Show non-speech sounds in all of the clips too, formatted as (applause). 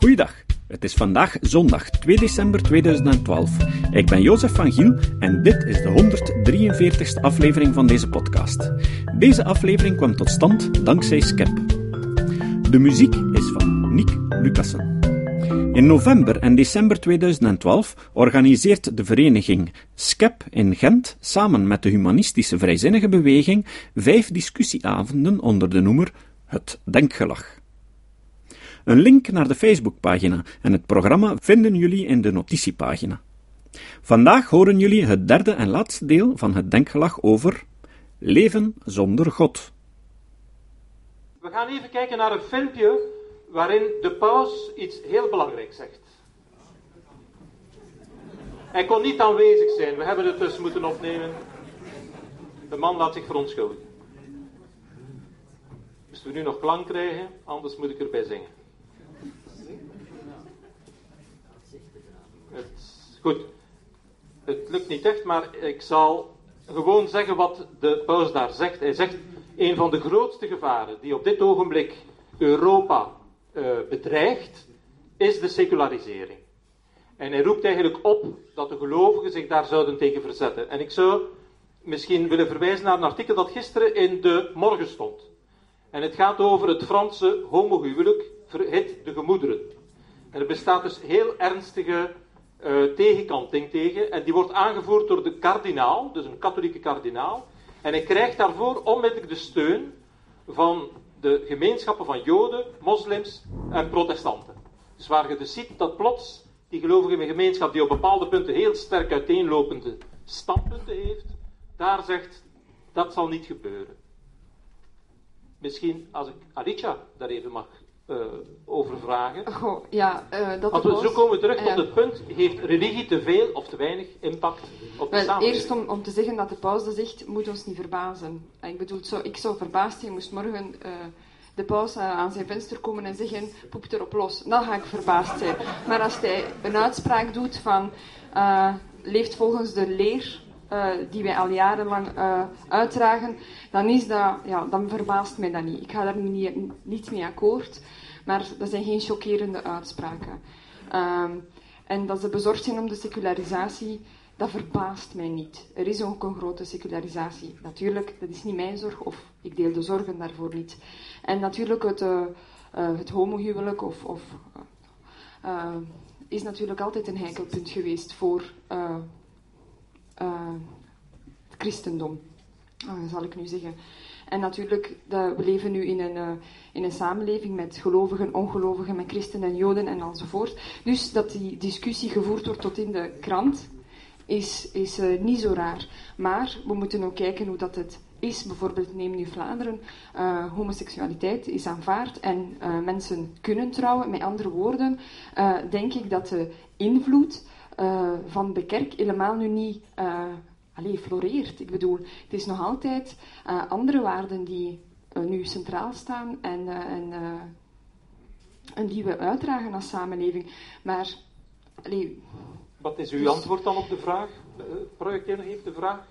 Goeiedag. Het is vandaag zondag 2 december 2012. Ik ben Jozef van Giel en dit is de 143ste aflevering van deze podcast. Deze aflevering kwam tot stand dankzij Skep. De muziek is van Nick Lucassen. In november en december 2012 organiseert de vereniging SCEP in Gent samen met de humanistische vrijzinnige beweging vijf discussieavonden onder de noemer Het Denkgelach. Een link naar de Facebookpagina en het programma vinden jullie in de notitiepagina. Vandaag horen jullie het derde en laatste deel van het denkgelach over leven zonder God. We gaan even kijken naar een filmpje waarin de paus iets heel belangrijks zegt. Hij kon niet aanwezig zijn, we hebben het dus moeten opnemen. De man laat zich verontschuldigen. Moesten we nu nog klank krijgen, anders moet ik erbij zingen. Het, goed, het lukt niet echt, maar ik zal gewoon zeggen wat de paus daar zegt. Hij zegt, een van de grootste gevaren die op dit ogenblik Europa uh, bedreigt, is de secularisering. En hij roept eigenlijk op dat de gelovigen zich daar zouden tegen verzetten. En ik zou misschien willen verwijzen naar een artikel dat gisteren in de morgen stond. En het gaat over het Franse homohuwelijk, verhit de gemoederen. En er bestaat dus heel ernstige uh, tegenkanting tegen. En die wordt aangevoerd door de kardinaal, dus een katholieke kardinaal. En hij krijgt daarvoor onmiddellijk de steun van de gemeenschappen van Joden, moslims en protestanten. Dus waar je dus ziet dat plots die gelovige gemeenschap, die op bepaalde punten heel sterk uiteenlopende standpunten heeft, daar zegt dat zal niet gebeuren. Misschien als ik Alicia daar even mag uh, over vragen. Oh, ja, uh, dat Want we, zo komen we terug tot het punt, heeft religie te veel of te weinig impact op de Wel, samenleving? Eerst om, om te zeggen dat de paus dat zegt, moet ons niet verbazen. Ik bedoel, zo, ik zou verbaasd zijn, moest morgen uh, de paus aan zijn venster komen en zeggen, poep erop los. Dan ga ik verbaasd zijn. Maar als hij een uitspraak doet van, leeft volgens de leer uh, die wij al jarenlang uh, uitdragen, dan, is dat, ja, dan verbaast mij dat niet. Ik ga daar niet, niet mee akkoord, maar dat zijn geen chockerende uitspraken. Um, en dat ze bezorgd zijn om de secularisatie, dat verbaast mij niet. Er is ook een grote secularisatie. Natuurlijk, dat is niet mijn zorg, of ik deel de zorgen daarvoor niet. En natuurlijk het, uh, het homohuwelijk of, of is natuurlijk altijd een heikelpunt geweest voor het christendom, zal ik nu zeggen. En natuurlijk, we leven nu in een, uh, in een samenleving met gelovigen, ongelovigen, met christenen en joden en enzovoort. Dus dat die discussie gevoerd wordt tot in de krant, is, is uh, niet zo raar. Maar we moeten ook kijken hoe dat het is. Bijvoorbeeld, neem nu Vlaanderen, uh, homoseksualiteit is aanvaard en mensen kunnen trouwen. Met andere woorden, denk ik dat de invloed van de kerk helemaal nu niet allee, floreert. Ik bedoel, het is nog altijd uh, andere waarden die nu centraal staan en, en, en, die we uitdragen als samenleving. Maar, allee, Wat is uw dus... antwoord dan op de vraag? projecteer nog even de vraag,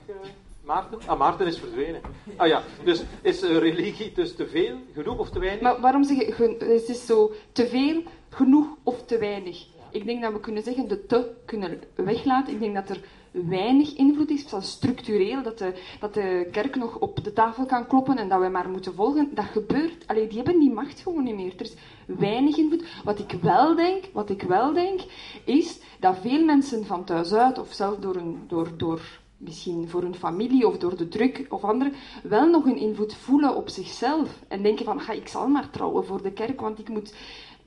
Maarten? Ah, Maarten is verdwenen. Ah ja, dus is religie dus te veel, genoeg of te weinig? Maar waarom zeg je, het is zo te veel, genoeg of te weinig? Ik denk dat we kunnen zeggen de te kunnen weglaten. Ik denk dat er weinig invloed is, zelfs structureel, dat de, dat de kerk nog op de tafel kan kloppen en dat we maar moeten volgen. Dat gebeurt. Allee, die hebben die macht gewoon niet meer. Er is weinig invloed. Wat ik wel denk, wat ik wel denk, is dat veel mensen van thuis uit, of zelf door, een, door, door misschien voor hun familie of door de druk of andere, wel nog een invloed voelen op zichzelf. En denken van, ga ik zal maar trouwen voor de kerk, want ik moet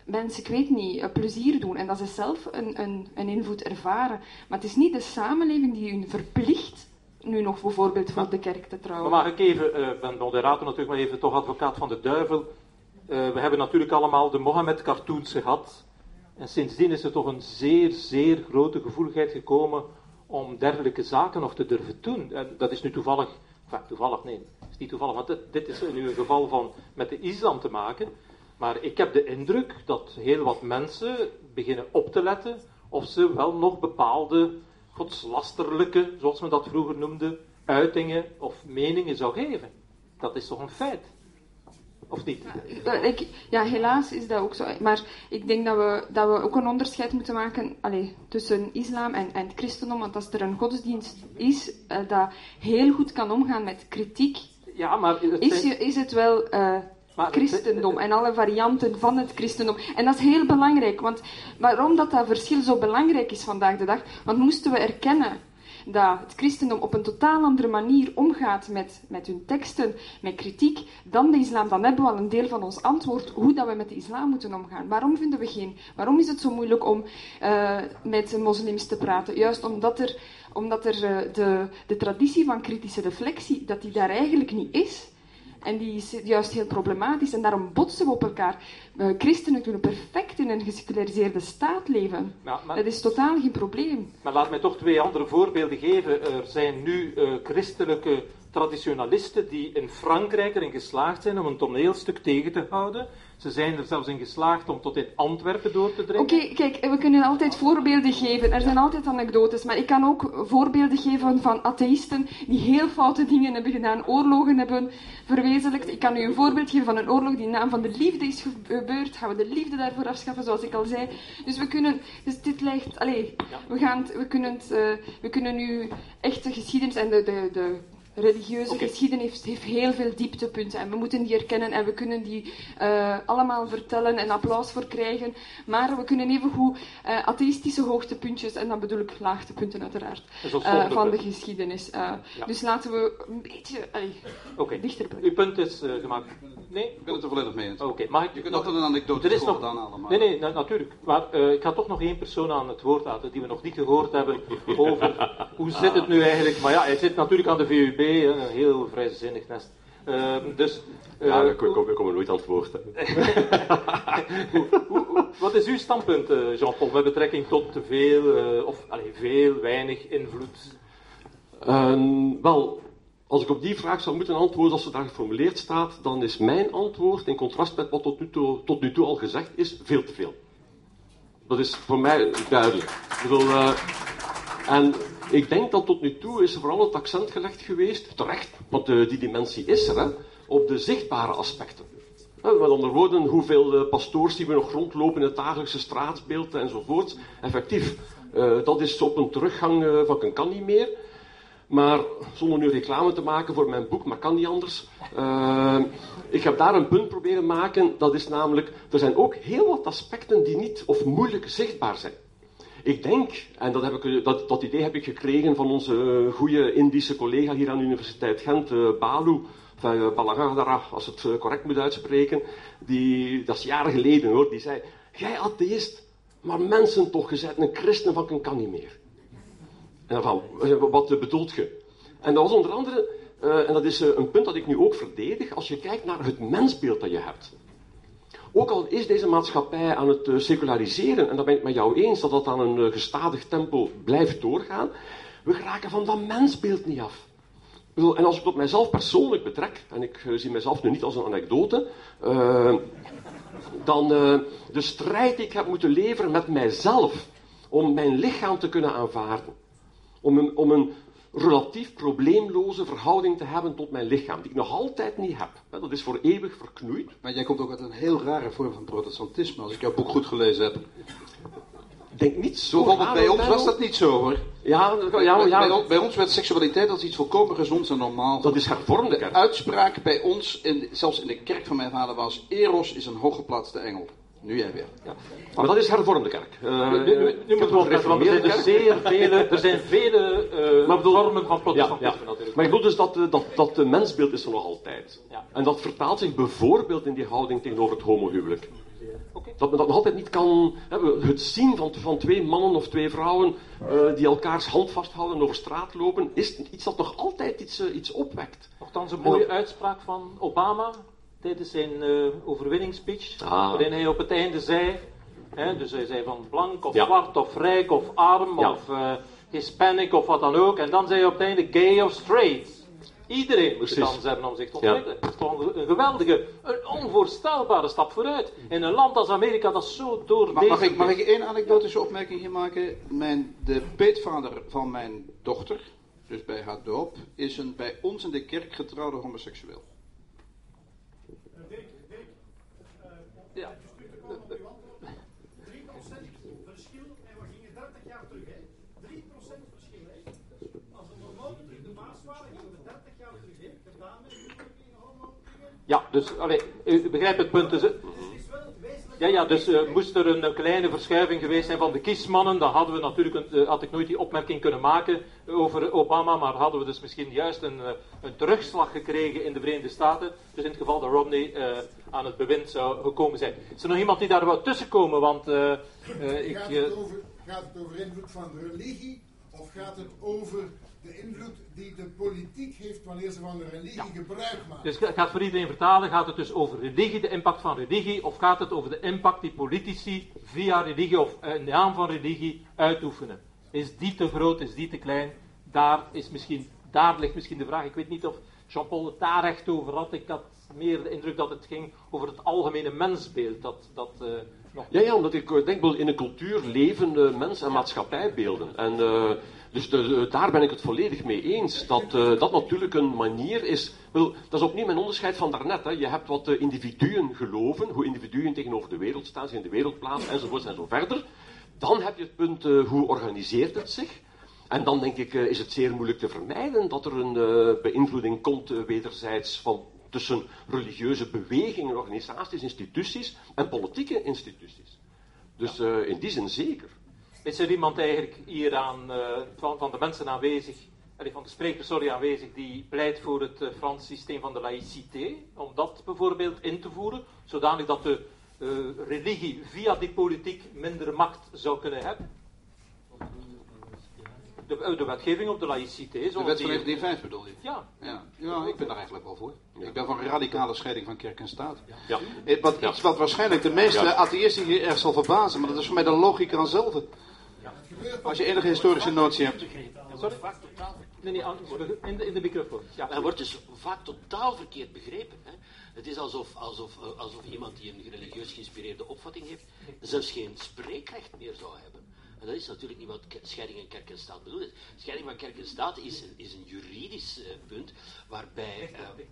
mensen, ik weet niet, plezier doen en dat ze zelf een, een, een invloed ervaren. Maar het is niet de samenleving die hun verplicht nu nog bijvoorbeeld voor de kerk te trouwen. Maar mag ik even, ik uh, ben moderator natuurlijk, maar even toch advocaat van de duivel. Uh, we hebben natuurlijk allemaal de Mohammed-cartoons gehad. En sindsdien is er toch een zeer, zeer grote gevoeligheid gekomen om dergelijke zaken nog te durven doen. En dat is nu toevallig, enfin, toevallig nee, is niet toevallig, want dit, dit is nu een geval van met de islam te maken. Maar ik heb de indruk dat heel wat mensen beginnen op te letten of ze wel nog bepaalde godslasterlijke, zoals men dat vroeger noemde, uitingen of meningen zou geven. Dat is toch een feit? Of niet? Ja, helaas is dat ook zo. Maar ik denk dat we, dat we ook een onderscheid moeten maken allee, tussen islam en, en het christendom. Want als er een godsdienst is eh, dat heel goed kan omgaan met kritiek, Ja, maar het is, zijn- is het wel eh, christendom en alle varianten van het christendom. En dat is heel belangrijk. Want waarom dat, dat verschil zo belangrijk is vandaag de dag? Want moesten we erkennen dat het christendom op een totaal andere manier omgaat met, met hun teksten, met kritiek, dan de islam, dan hebben we al een deel van ons antwoord hoe dat we met de islam moeten omgaan. Waarom vinden we geen? Waarom is het zo moeilijk om eh, met moslims te praten? Juist omdat er, omdat er eh, de, de traditie van kritische reflectie, dat die daar eigenlijk niet is. En die is juist heel problematisch en daarom botsen we op elkaar. Eh, christenen kunnen perfect in een geseculariseerde staat leven. Ja, maar- Dat is totaal geen probleem. Maar laat mij toch twee andere voorbeelden geven. Er zijn nu eh, christelijke traditionalisten die in Frankrijk erin geslaagd zijn om een toneelstuk tegen te houden. Ze zijn er zelfs in geslaagd om tot in Antwerpen door te dringen. Oké, kijk, we kunnen altijd voorbeelden geven. Er zijn altijd anekdotes, maar ik kan ook voorbeelden geven van atheïsten die heel foute dingen hebben gedaan, oorlogen hebben verwezenlijkt. Ik kan u een voorbeeld geven van een oorlog die in naam van de liefde is gebeurd. Gaan we de liefde daarvoor afschaffen, zoals ik al zei. Dus we kunnen, dus dit lijkt, allee, we, gaan, we, kunnen eh, we kunnen nu echte geschiedenis en de, de, de religieuze geschiedenis heeft, heeft heel veel dieptepunten en we moeten die erkennen en we kunnen die eh, allemaal vertellen en applaus voor krijgen. Maar we kunnen evengoed eh atheïstische hoogtepuntjes, en dan bedoel ik laagtepunten uiteraard, eh, van de geschiedenis. Ja. Dus laten we een beetje allee, Oké, dichter blijven. uw punt is gemaakt. Nee? Ik ben het er volledig mee eens. Oké, mag ik Je kunt nog- altijd een anekdote Er is nog... aanhalen, maar... Nee, nee, na- natuurlijk. Maar eh, ik ga toch nog één persoon aan het woord laten die we nog niet gehoord hebben over (laughs) hoe zit het nu eigenlijk. Maar ja, hij zit natuurlijk aan de VUB, hè, een heel vrijzinnig nest. Ehm, dus, eh, Ja, we komen, we komen nooit aan het woord. (laughs) wat is uw standpunt, eh, Jean-Paul, met betrekking tot te veel, eh, of allee, veel, weinig invloed? Ehm, wel, als ik op die vraag zou moeten antwoorden zoals ze daar geformuleerd staat, dan is mijn antwoord, in contrast met wat tot nu toe, tot nu toe al gezegd is, veel te veel. Dat is voor mij duidelijk. Eh, en ik denk dat tot nu toe is er vooral het accent gelegd geweest, terecht, want die dimensie is er, hè, op de zichtbare aspecten. Met andere woorden, hoeveel eh, pastoors zien we nog rondlopen in het dagelijkse straatbeeld enzovoort. Effectief, eh, dat is op een teruggang van kan niet meer. Maar zonder nu reclame te maken voor mijn boek, maar kan niet anders. Eh, ik heb daar een punt proberen maken. Dat is namelijk, er zijn ook heel wat aspecten die niet of moeilijk zichtbaar zijn. Ik denk, en dat, heb ik, dat, dat idee heb ik gekregen van onze goede Indische collega hier aan de Universiteit Gent, eh, Balu, van Balagadara, als het eh, correct moet uitspreken. Die, dat is jaren geleden hoor, die zei: Jij atheïst, maar mensen toch, je bent een christen van kan niet meer. En van, eh, wat eh, bedoelt je? En dat was onder andere, eh, en dat is een punt dat ik nu ook verdedig, als je kijkt naar het mensbeeld dat je hebt. Ook al is deze maatschappij aan het seculariseren, en dat ben ik met jou eens, dat dat aan een gestadig tempo blijft doorgaan, we geraken van dat mensbeeld niet af. En als ik tot mijzelf persoonlijk betrek, en ik zie mijzelf nu niet als een anekdote, dan de strijd die ik heb moeten leveren met mijzelf om mijn lichaam te kunnen aanvaarden. Om een, om een relatief probleemloze verhouding te hebben tot mijn lichaam, die ik nog altijd niet heb. Dat is voor eeuwig verknoeid. Maar jij komt ook uit een heel rare vorm van protestantisme, als ik jouw boek goed gelezen heb. Ik denk niet zo. Bijvoorbeeld bij ons was dat niet zo hoor. Ja, ja, Bij, ja, bij on- bij ons werd seksualiteit als iets volkomen gezonds en normaal. dat is hervormde kerk. uitspraak bij ons, in, zelfs in de kerk van mijn vader, was: Eros is een hooggeplaatste engel. Nu jij weer. Maar dat is hervormde kerk. Eh, Nu, nu, nu moeten we een opletten, want er zijn dus zeer vele, er zijn vele eh, Maar bedoel- vormen van Ja, protestantisme ja. natuurlijk. Maar ik bedoel dus dat, eh, dat, dat de mensbeeld is er nog altijd. Ja. En dat vertaalt zich bijvoorbeeld in die houding tegenover het homohuwelijk. Dat men dat nog altijd niet kan... Hè, het zien van, van twee mannen of twee vrouwen die elkaars hand vasthouden en over straat lopen, is iets dat nog altijd iets, iets opwekt. Nochtans een En mooie uitspraak van Obama tijdens zijn eh overwinningsspeech, Ah. waarin hij op het einde zei, hè, dus hij zei van blank of Ja. zwart of rijk of arm Ja. of eh, Hispanic of wat dan ook, en dan zei hij op het einde gay of straight. Iedereen moet de Precies. kans hebben om zich te Ja. ontwikkelen. Dat is toch een, een geweldige, een onvoorstelbare stap vooruit. In een land als Amerika dat zo door Ma- mag, ik, mag ik één anekdotische opmerking hier maken? Mijn, de peetvader van mijn dochter, dus bij haar doop, is een bij ons in de kerk getrouwde homoseksueel. Ja. 3% verschil en we gingen 30 jaar terug, hè? 3% verschil, hè? Als we normaal in de Maas waren, gingen we 30 jaar terug, hè? Gedaan met Ja, dus allee, u begrijpt het punt. Dus, ja, ja, dus uh, moest er een, kleine verschuiving geweest zijn van de kiesmannen, dan hadden we natuurlijk een, uh, had ik nooit die opmerking kunnen maken over Obama, maar hadden we dus misschien juist een, uh, een terugslag gekregen in de Verenigde Staten. Dus in het geval dat Romney aan het bewind zou gekomen zijn. Is er nog iemand die daar wou tussenkomen? Want ik. Gaat het, over, gaat het over invloed van religie of gaat het over de invloed die de politiek heeft wanneer ze van de religie gebruik maken. Dus ik ga het voor iedereen vertalen. Gaat het dus over religie, de impact van religie, of gaat het over de impact die politici via religie of in de naam van religie uitoefenen? Is die te groot, is die te klein? Daar, is misschien, daar ligt misschien de vraag. Ik weet niet of Jean-Paul het daar echt over had. Ik had meer de indruk dat het ging over het algemene mensbeeld. Dat, dat, uh, nog... ja, ja, omdat ik eh, denk wel in een cultuur leven mens- en maatschappijbeelden. En uh, dus de, daar ben ik het volledig mee eens. Dat uh, dat natuurlijk een manier is. Wel, dat is opnieuw mijn onderscheid van daarnet. Hè. Je hebt wat de individuen geloven, hoe individuen tegenover de wereld staan, zich in de wereld plaatsen enzovoort en zo verder. Dan heb je het punt uh, hoe organiseert het zich. En dan denk ik uh, is het zeer moeilijk te vermijden dat er een beïnvloeding komt wederzijds van, tussen religieuze bewegingen, organisaties, instituties en politieke instituties. Dus in die zin zeker. Is er iemand eigenlijk hier aan, uh, van, van, de mensen aanwezig, van de sprekers sorry, aanwezig, die pleit voor het uh, Frans systeem van de laïcité, om dat bijvoorbeeld in te voeren, zodanig dat de uh, religie via die politiek minder macht zou kunnen hebben? De, de wetgeving op de laïcité. De wet van die... 5 bedoel je? Ja. ja. Ja, ik ben daar eigenlijk wel voor. Ik ben van een radicale scheiding van kerk en staat. Ja. Wat, iets wat waarschijnlijk de meeste atheïsten hier erg zal verbazen, maar dat is voor mij de logica aan zelf. Als je enige historische notie hebt. Sorry? Nee, nee, in de, in de microfoon. Ja. Wordt dus vaak totaal verkeerd begrepen. Hè? Het is alsof, alsof, alsof iemand die een religieus geïnspireerde opvatting heeft, zelfs geen spreekrecht meer zou hebben. En dat is natuurlijk niet wat scheiding van kerk en staat bedoelt. Scheiding van kerk en staat is, is een juridisch uh, punt waarbij. Uh,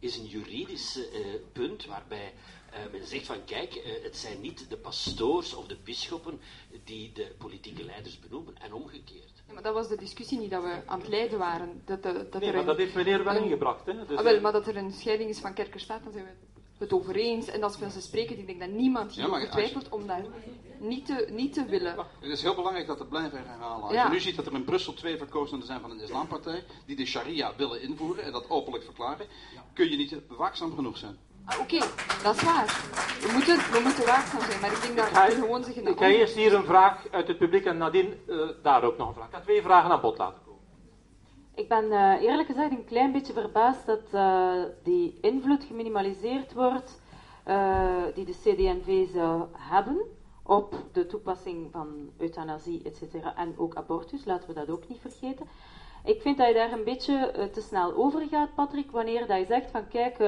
is een juridisch uh, punt waarbij uh, men zegt van kijk, uh, het zijn niet de pastoors of de bisschoppen die de politieke leiders benoemen en omgekeerd. Ja, maar dat was de discussie niet dat we aan het leiden waren. Dat, de, dat nee, er maar een, dat heeft meneer wel een, ingebracht. Hè? Dus, ah, wel, maar dat er een scheiding is van kerk en staat, dan zijn we het over eens. En als we ze spreken, ik denk dat niemand hier ja, je... om dat niet te, niet te willen. Het is heel belangrijk dat we blijven herhalen. Als ja. je nu ziet dat er in Brussel twee verkozenen zijn van een islampartij die de sharia willen invoeren en dat openlijk verklaren, kun je niet waakzaam genoeg zijn. Ah, Oké, okay, dat is waar. We moeten, we moeten waakzaam zijn, maar ik denk dat we gewoon zeggen... Ik ga eerst hier een vraag uit het publiek en nadien uh, daar ook nog een vraag. Ik ga twee vragen aan bod laten komen. Ik ben uh, eerlijk gezegd een klein beetje verbaasd dat uh, die invloed geminimaliseerd wordt die de CD&V zou hebben op de toepassing van euthanasie, etc. en ook abortus, laten we dat ook niet vergeten. Ik vind dat je daar een beetje te snel over gaat, Patrick, wanneer dat je zegt van kijk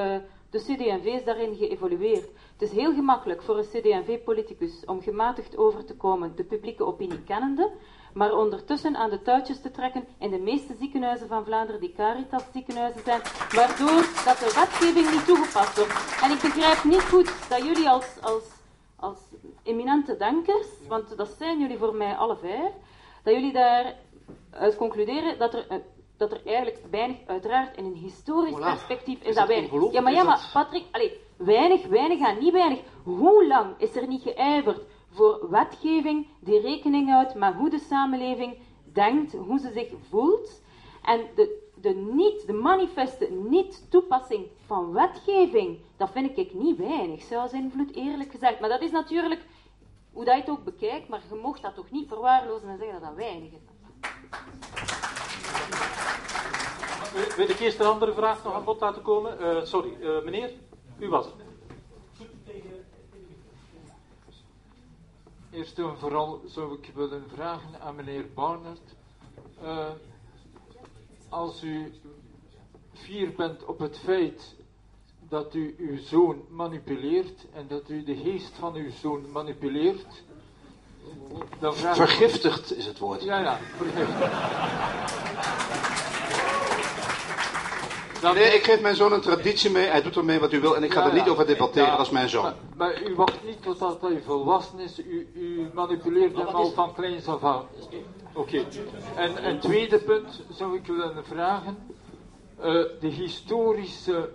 de CD&V is daarin geëvolueerd. Het is heel gemakkelijk voor een CD&V-politicus om gematigd over te komen, de publieke opinie kennende, maar ondertussen aan de touwtjes te trekken in de meeste ziekenhuizen van Vlaanderen, die Caritas ziekenhuizen zijn, waardoor dat de wetgeving niet toegepast wordt. En ik begrijp niet goed dat jullie als, als, als eminente denkers, want dat zijn jullie voor mij alle vijf, dat jullie daaruit concluderen dat er een dat er eigenlijk weinig, uiteraard in een historisch voilà. perspectief is, is dat weinig. Ja, maar ja, maar Patrick, allez, weinig, weinig en niet weinig. Hoe lang is er niet geijverd voor wetgeving die rekening houdt met hoe de samenleving denkt, hoe ze zich voelt? En de, de, niet, de manifeste niet-toepassing van wetgeving, dat vind ik niet weinig, zelfs invloed, eerlijk gezegd. Maar dat is natuurlijk hoe dat je het ook bekijkt, maar je mocht dat toch niet verwaarlozen en zeggen dat dat weinig is. Wil ik eerst een andere vraag nog aan bod laten komen? Uh, sorry, uh, meneer, u was het. Eerst en vooral zou ik willen vragen aan meneer Barnard. Uh, als u fier bent op het feit dat u uw zoon manipuleert en dat u de geest van uw zoon manipuleert. Vergiftigd is het woord. Ja, ja, vergiftigd. Nee, ik geef mijn zoon een traditie mee. Hij doet ermee wat u wil en ik ga ja, er niet over debatteren ja, als mijn zoon. Maar, maar, u wacht niet totdat hij volwassen is. U, u manipuleert hem al van kleins af aan. Oké. Okay. En een tweede punt zou ik willen vragen. Uh, de historische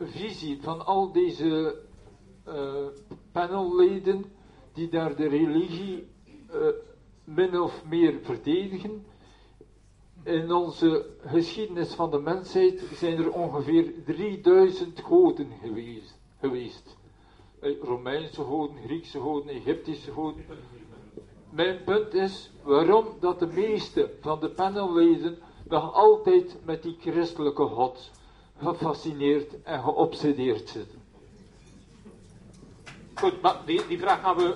visie van al deze uh, panelleden die daar de religie uh, min of meer verdedigen. In onze geschiedenis van de mensheid zijn er ongeveer 3000 goden geweest. geweest. Romeinse goden, Griekse goden, Egyptische goden. Mijn punt is waarom dat de meeste van de panelleden nog altijd met die christelijke God gefascineerd en geobsedeerd zitten. Goed, maar die, vraag gaan we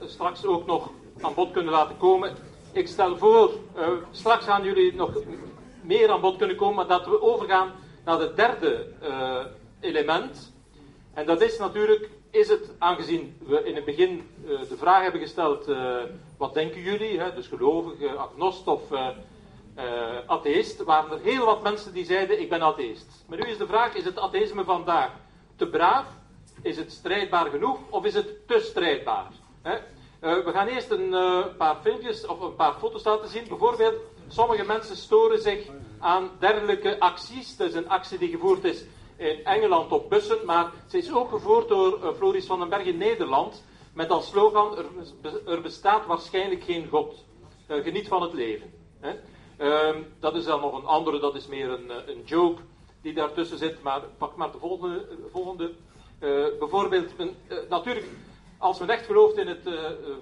uh, straks ook nog aan bod kunnen laten komen. Ik stel voor, uh, straks gaan jullie nog meer aan bod kunnen komen, maar dat we overgaan naar het derde uh, element. En dat is natuurlijk, is het, aangezien we in het begin de vraag hebben gesteld, wat denken jullie, hè, dus gelovige, agnost of atheïst, waren er heel wat mensen die zeiden, ik ben atheïst. Maar nu is de vraag, is het atheïsme vandaag te braaf is het strijdbaar genoeg of is het te strijdbaar? Uh, we gaan eerst een uh, paar filmpjes of een paar foto's laten zien. Bijvoorbeeld, sommige mensen storen zich aan dergelijke acties. Dat is een actie die gevoerd is in Engeland op bussen, maar ze is ook gevoerd door uh, Floris van den Berg in Nederland. Met als slogan: Er, bestaat waarschijnlijk geen God. geniet van het leven. Ehm, dat is dan nog een andere, dat is meer een, een joke die daartussen zit. Maar pak maar de volgende. volgende uh, bijvoorbeeld, uh, natuurlijk, als men echt gelooft in het uh,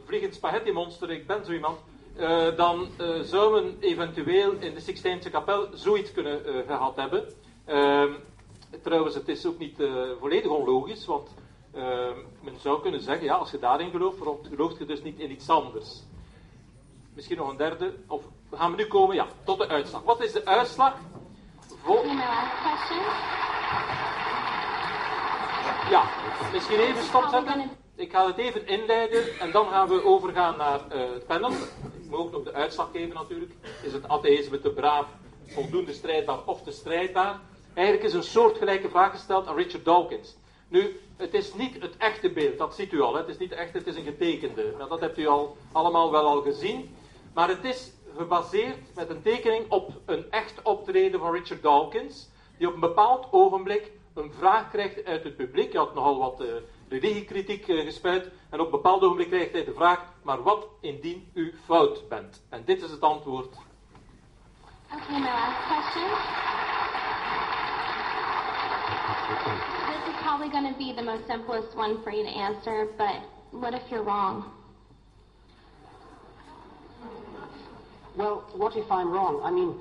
vliegend spaghetti monster, ik ben zo iemand, dan zou men eventueel in de Sixtijnse kapel zoiets kunnen gehad hebben. Ehm, trouwens, het is ook niet volledig onlogisch, want ehm, men zou kunnen zeggen, ja, als je daarin gelooft, waarom gelooft je dus niet in iets anders? Misschien nog een derde, of gaan we nu komen, ja, tot de uitslag. Wat is de uitslag? Ja, misschien even stopzetten. Ik ga het even inleiden en dan gaan we overgaan naar uh, het panel. Ik moet ook nog de uitslag geven natuurlijk. Is het atheïsme te braaf, voldoende strijdbaar of te strijdbaar? Eigenlijk is een soortgelijke vraag gesteld aan Richard Dawkins. Nu, het is niet het echte beeld, dat ziet u al. Hè? Het is niet echt, het is een getekende. Nou, dat hebt u al allemaal wel al gezien. Maar het is gebaseerd met een tekening op een echt optreden van Richard Dawkins, die op een bepaald ogenblik een vraag krijgt uit het publiek. Hij had nogal wat uh, religiekritiek uh, gespuit. En op een bepaald ogenblik krijgt hij de vraag: maar wat indien u fout bent? En dit is het antwoord. Okay, my last question. This is probably going to be the most simplest one for you to answer, but what if you're wrong? Well, what if I'm wrong? I mean,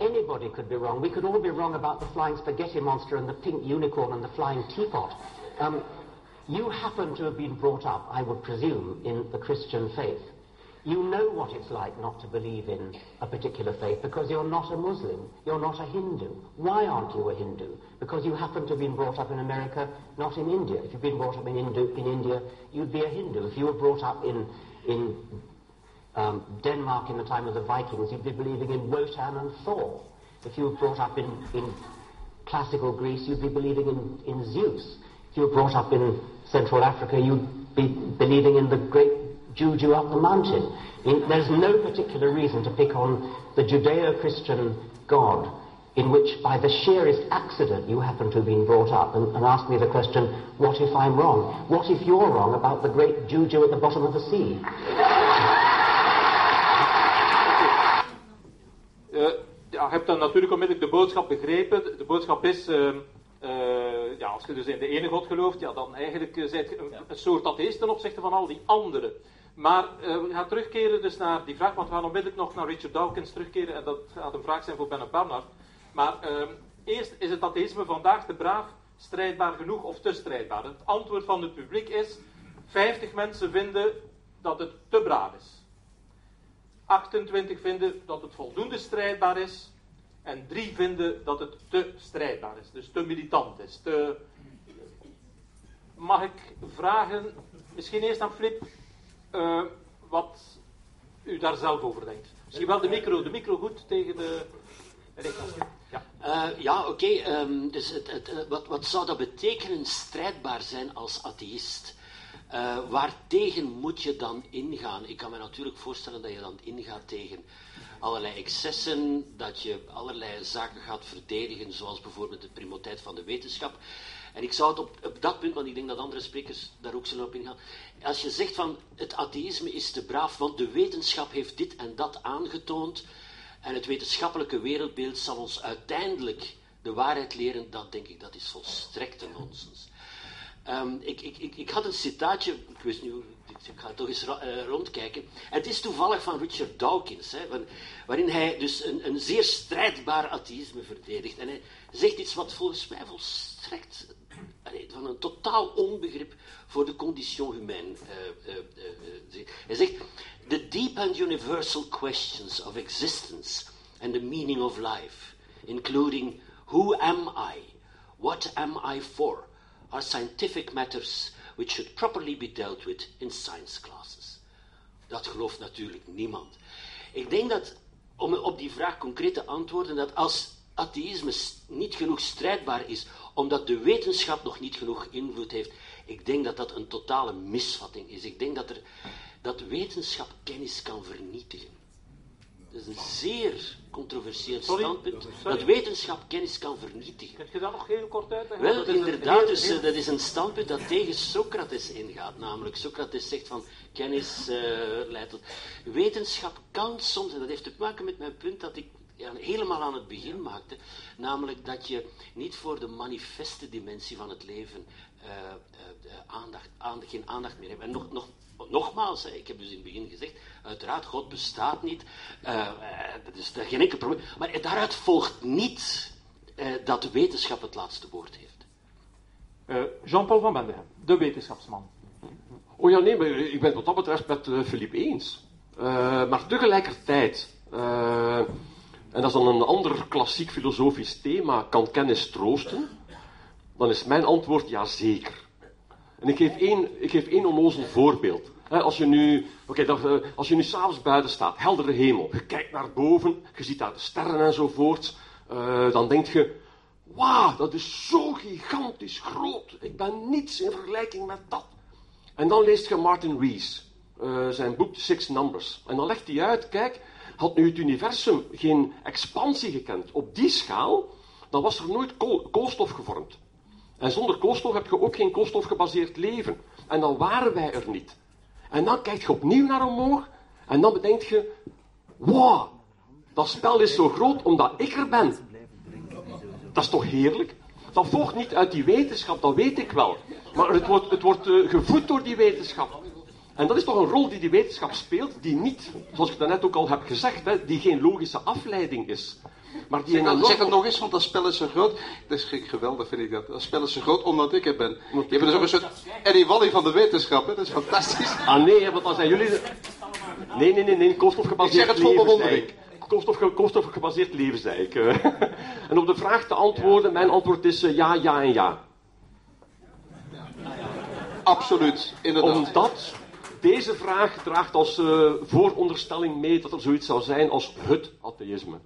anybody could be wrong. We could all be wrong about the flying spaghetti monster and the pink unicorn and the flying teapot. Um, you happen to have been brought up, I would presume, in the Christian faith. You know what it's like not to believe in a particular faith because you're not a Muslim, you're not a Hindu. Why aren't you a Hindu? Because you happen to have been brought up in America, not in India. If you've been brought up in, Hindu, in India, you'd be a Hindu. If you were brought up in, in um, Denmark in the time of the Vikings, you'd be believing in Wotan and Thor. If you were brought up in, in classical Greece, you'd be believing in, in Zeus. If you were brought up in Central Africa, you'd be believing in the great Juju up the mountain. There's no particular reason to pick on the Judeo-Christian God in which, by the sheerest accident, you happen to have been brought up and, and ask me the question, what if I'm wrong? What if you're wrong about the great Juju at the bottom of the sea? Hebt dan natuurlijk onmiddellijk de boodschap begrepen. De boodschap is, uh, uh, ja, als je dus in de ene God gelooft, ja, dan eigenlijk uh, je een, een, soort atheïst ten opzichte van al die anderen. Maar we gaan terugkeren dus naar die vraag, want we gaan onmiddellijk nog naar Richard Dawkins terugkeren. En dat gaat een vraag zijn voor Ben Barnard. Maar ehm, eerst, is het atheïsme vandaag te braaf, strijdbaar genoeg of te strijdbaar? Het antwoord van het publiek is, 50 mensen vinden dat het te braaf is. 28 vinden dat het voldoende strijdbaar is. En 3 vinden dat het te strijdbaar is. Dus te militant is. Te... Mag ik vragen, misschien eerst aan Flip, uh, wat u daar zelf over denkt? Misschien wel de micro, de micro goed tegen de. Ja, uh, ja oké. Um, dus het, het, wat, wat zou dat betekenen, strijdbaar zijn als atheïst? Uh, waartegen moet je dan ingaan? Ik kan me natuurlijk voorstellen dat je dan ingaat tegen allerlei excessen, dat je allerlei zaken gaat verdedigen, zoals bijvoorbeeld de primoteit van de wetenschap. En ik zou het op, op dat punt, want ik denk dat andere sprekers daar ook zullen op ingaan. Als je zegt van het atheïsme is te braaf, want de wetenschap heeft dit en dat aangetoond, en het wetenschappelijke wereldbeeld zal ons uiteindelijk de waarheid leren, dan denk ik dat is volstrekte nonsens. Um, ik, ik, ik, ik, had een citaatje, ik wist niet ik ga toch eens uh, rondkijken. Het is toevallig van Richard Dawkins, hè, waarin hij dus een, een, zeer strijdbaar atheïsme verdedigt. En hij zegt iets wat volgens mij volstrekt van een totaal onbegrip voor de condition humaine. Uh, hij zegt, the deep and universal questions of existence and the meaning of life, including who am I, what am I for, are scientific matters which should properly be dealt with in science classes. Dat gelooft natuurlijk niemand. Ik denk dat, om op die vraag concreet te antwoorden, dat als atheïsme niet genoeg strijdbaar is, omdat de wetenschap nog niet genoeg invloed heeft, ik denk dat dat een totale misvatting is. Ik denk dat, er, dat wetenschap kennis kan vernietigen. Dat is een zeer controversieel standpunt. Dat wetenschap kennis kan vernietigen. Kun je dat nog heel kort uitleggen? Wel, inderdaad, dus, eh, dat is een standpunt dat tegen Socrates ingaat. Namelijk, Socrates zegt van kennis uh, leidt tot... Wetenschap kan soms, en dat heeft te maken met mijn punt dat ik ja, helemaal aan het begin maakte, namelijk dat je niet voor de manifeste dimensie van het leven uh, aandacht, aandacht, geen aandacht meer hebt. En nog, nog nogmaals, ik heb dus in het begin gezegd, uiteraard, God bestaat niet, uh, dat is daar geen enkel probleem. Maar daaruit volgt niet uh, dat de wetenschap het laatste woord heeft. Jean-Paul van Bendegem, de wetenschapsman. Oh ja, nee, maar ik ben het wat dat betreft met Philippe eens. maar tegelijkertijd, en dat is dan een ander klassiek filosofisch thema, kan kennis troosten? Dan is mijn antwoord ja zeker. En ik geef één, ik onnozel voorbeeld. als je nu, oké, okay, als je nu s'avonds buiten staat, heldere hemel, je kijkt naar boven, je ziet daar de sterren enzovoort, uh, dan denk je, wauw, dat is zo gigantisch groot. Ik ben niets in vergelijking met dat. En dan leest je Martin Rees, uh, zijn boek Six Numbers. En dan legt hij uit, kijk, had nu het universum geen expansie gekend op die schaal, dan was er nooit kool, koolstof gevormd. En zonder koolstof heb je ook geen koolstofgebaseerd leven. En dan waren wij er niet. En dan kijk je opnieuw naar omhoog en dan bedenk je, wow, dat spel is zo groot omdat ik er ben. Dat is toch heerlijk? Dat volgt niet uit die wetenschap, dat weet ik wel. Maar het wordt, het wordt uh, gevoed door die wetenschap. En dat is toch een rol die die wetenschap speelt, die niet, zoals ik daarnet ook al heb gezegd, hè, die geen logische afleiding is. Maar die zeg, het nog eens, want dat spel is zo groot. Dat is geweldig, vind ik dat. Dat spel is zo groot omdat ik er ben. Je bent dus ook een soort Eddie Wally van de wetenschap, hè? Dat is fantastisch. Ah nee, want dan zijn jullie... Nee, nee, nee, nee, koolstofgebaseerd Ik zeg het vol bewondering. Koolstof, koolstofgebaseerd leven, zei ik. en op de vraag te antwoorden, mijn antwoord is uh, ja, ja en ja. Absoluut, inderdaad. Omdat deze vraag draagt als uh, vooronderstelling mee dat er zoiets zou zijn als het atheïsme.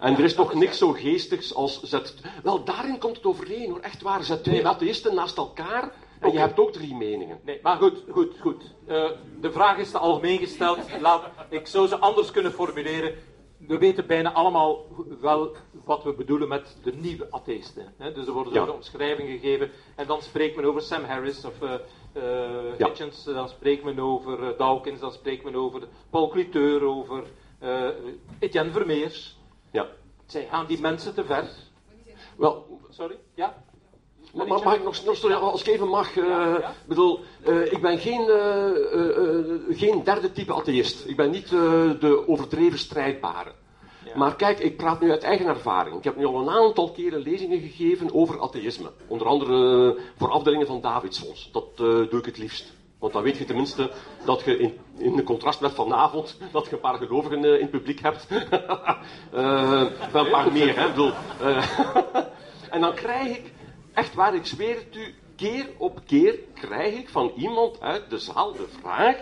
En er is toch niks zo geestigs als zet. Wel, daarin komt het overeen hoor. Echt waar. Zet twee atheïsten naast elkaar en je hebt ook drie meningen. Nee, maar goed, goed, goed. Uh, de vraag is te algemeen gesteld. Laat, ik zou ze anders kunnen formuleren. We weten bijna allemaal wel wat we bedoelen met de nieuwe atheïsten. Hè? Dus er worden ja. omschrijvingen gegeven. En dan spreekt men over Sam Harris of uh, uh, Hitchens. Dan spreekt men over Dawkins. Dan spreekt men over Paul Cliteur. Over Etienne Vermeers. Ja. Zij gaan die mensen te ver. Wel, sorry, ja? Maar, mag ik nog, sorry, als ik even mag, uh, bedoel, uh, ik ben geen, uh, geen derde type atheïst. Ik ben niet de overdreven strijdbare. Ja. Maar kijk, ik praat nu uit eigen ervaring. Ik heb nu al een aantal keren lezingen gegeven over atheïsme. Onder andere voor afdelingen van Davidsfonds. Dat doe ik het liefst. Want dan weet je tenminste dat je in, in de contrast met vanavond, dat je een paar gelovigen uh, in het publiek hebt. (laughs) uh, een paar meer, hè. Bedoel, uh, (laughs) en dan krijg ik, echt waar, ik zweer het u, keer op keer krijg ik van iemand uit de zaal de vraag,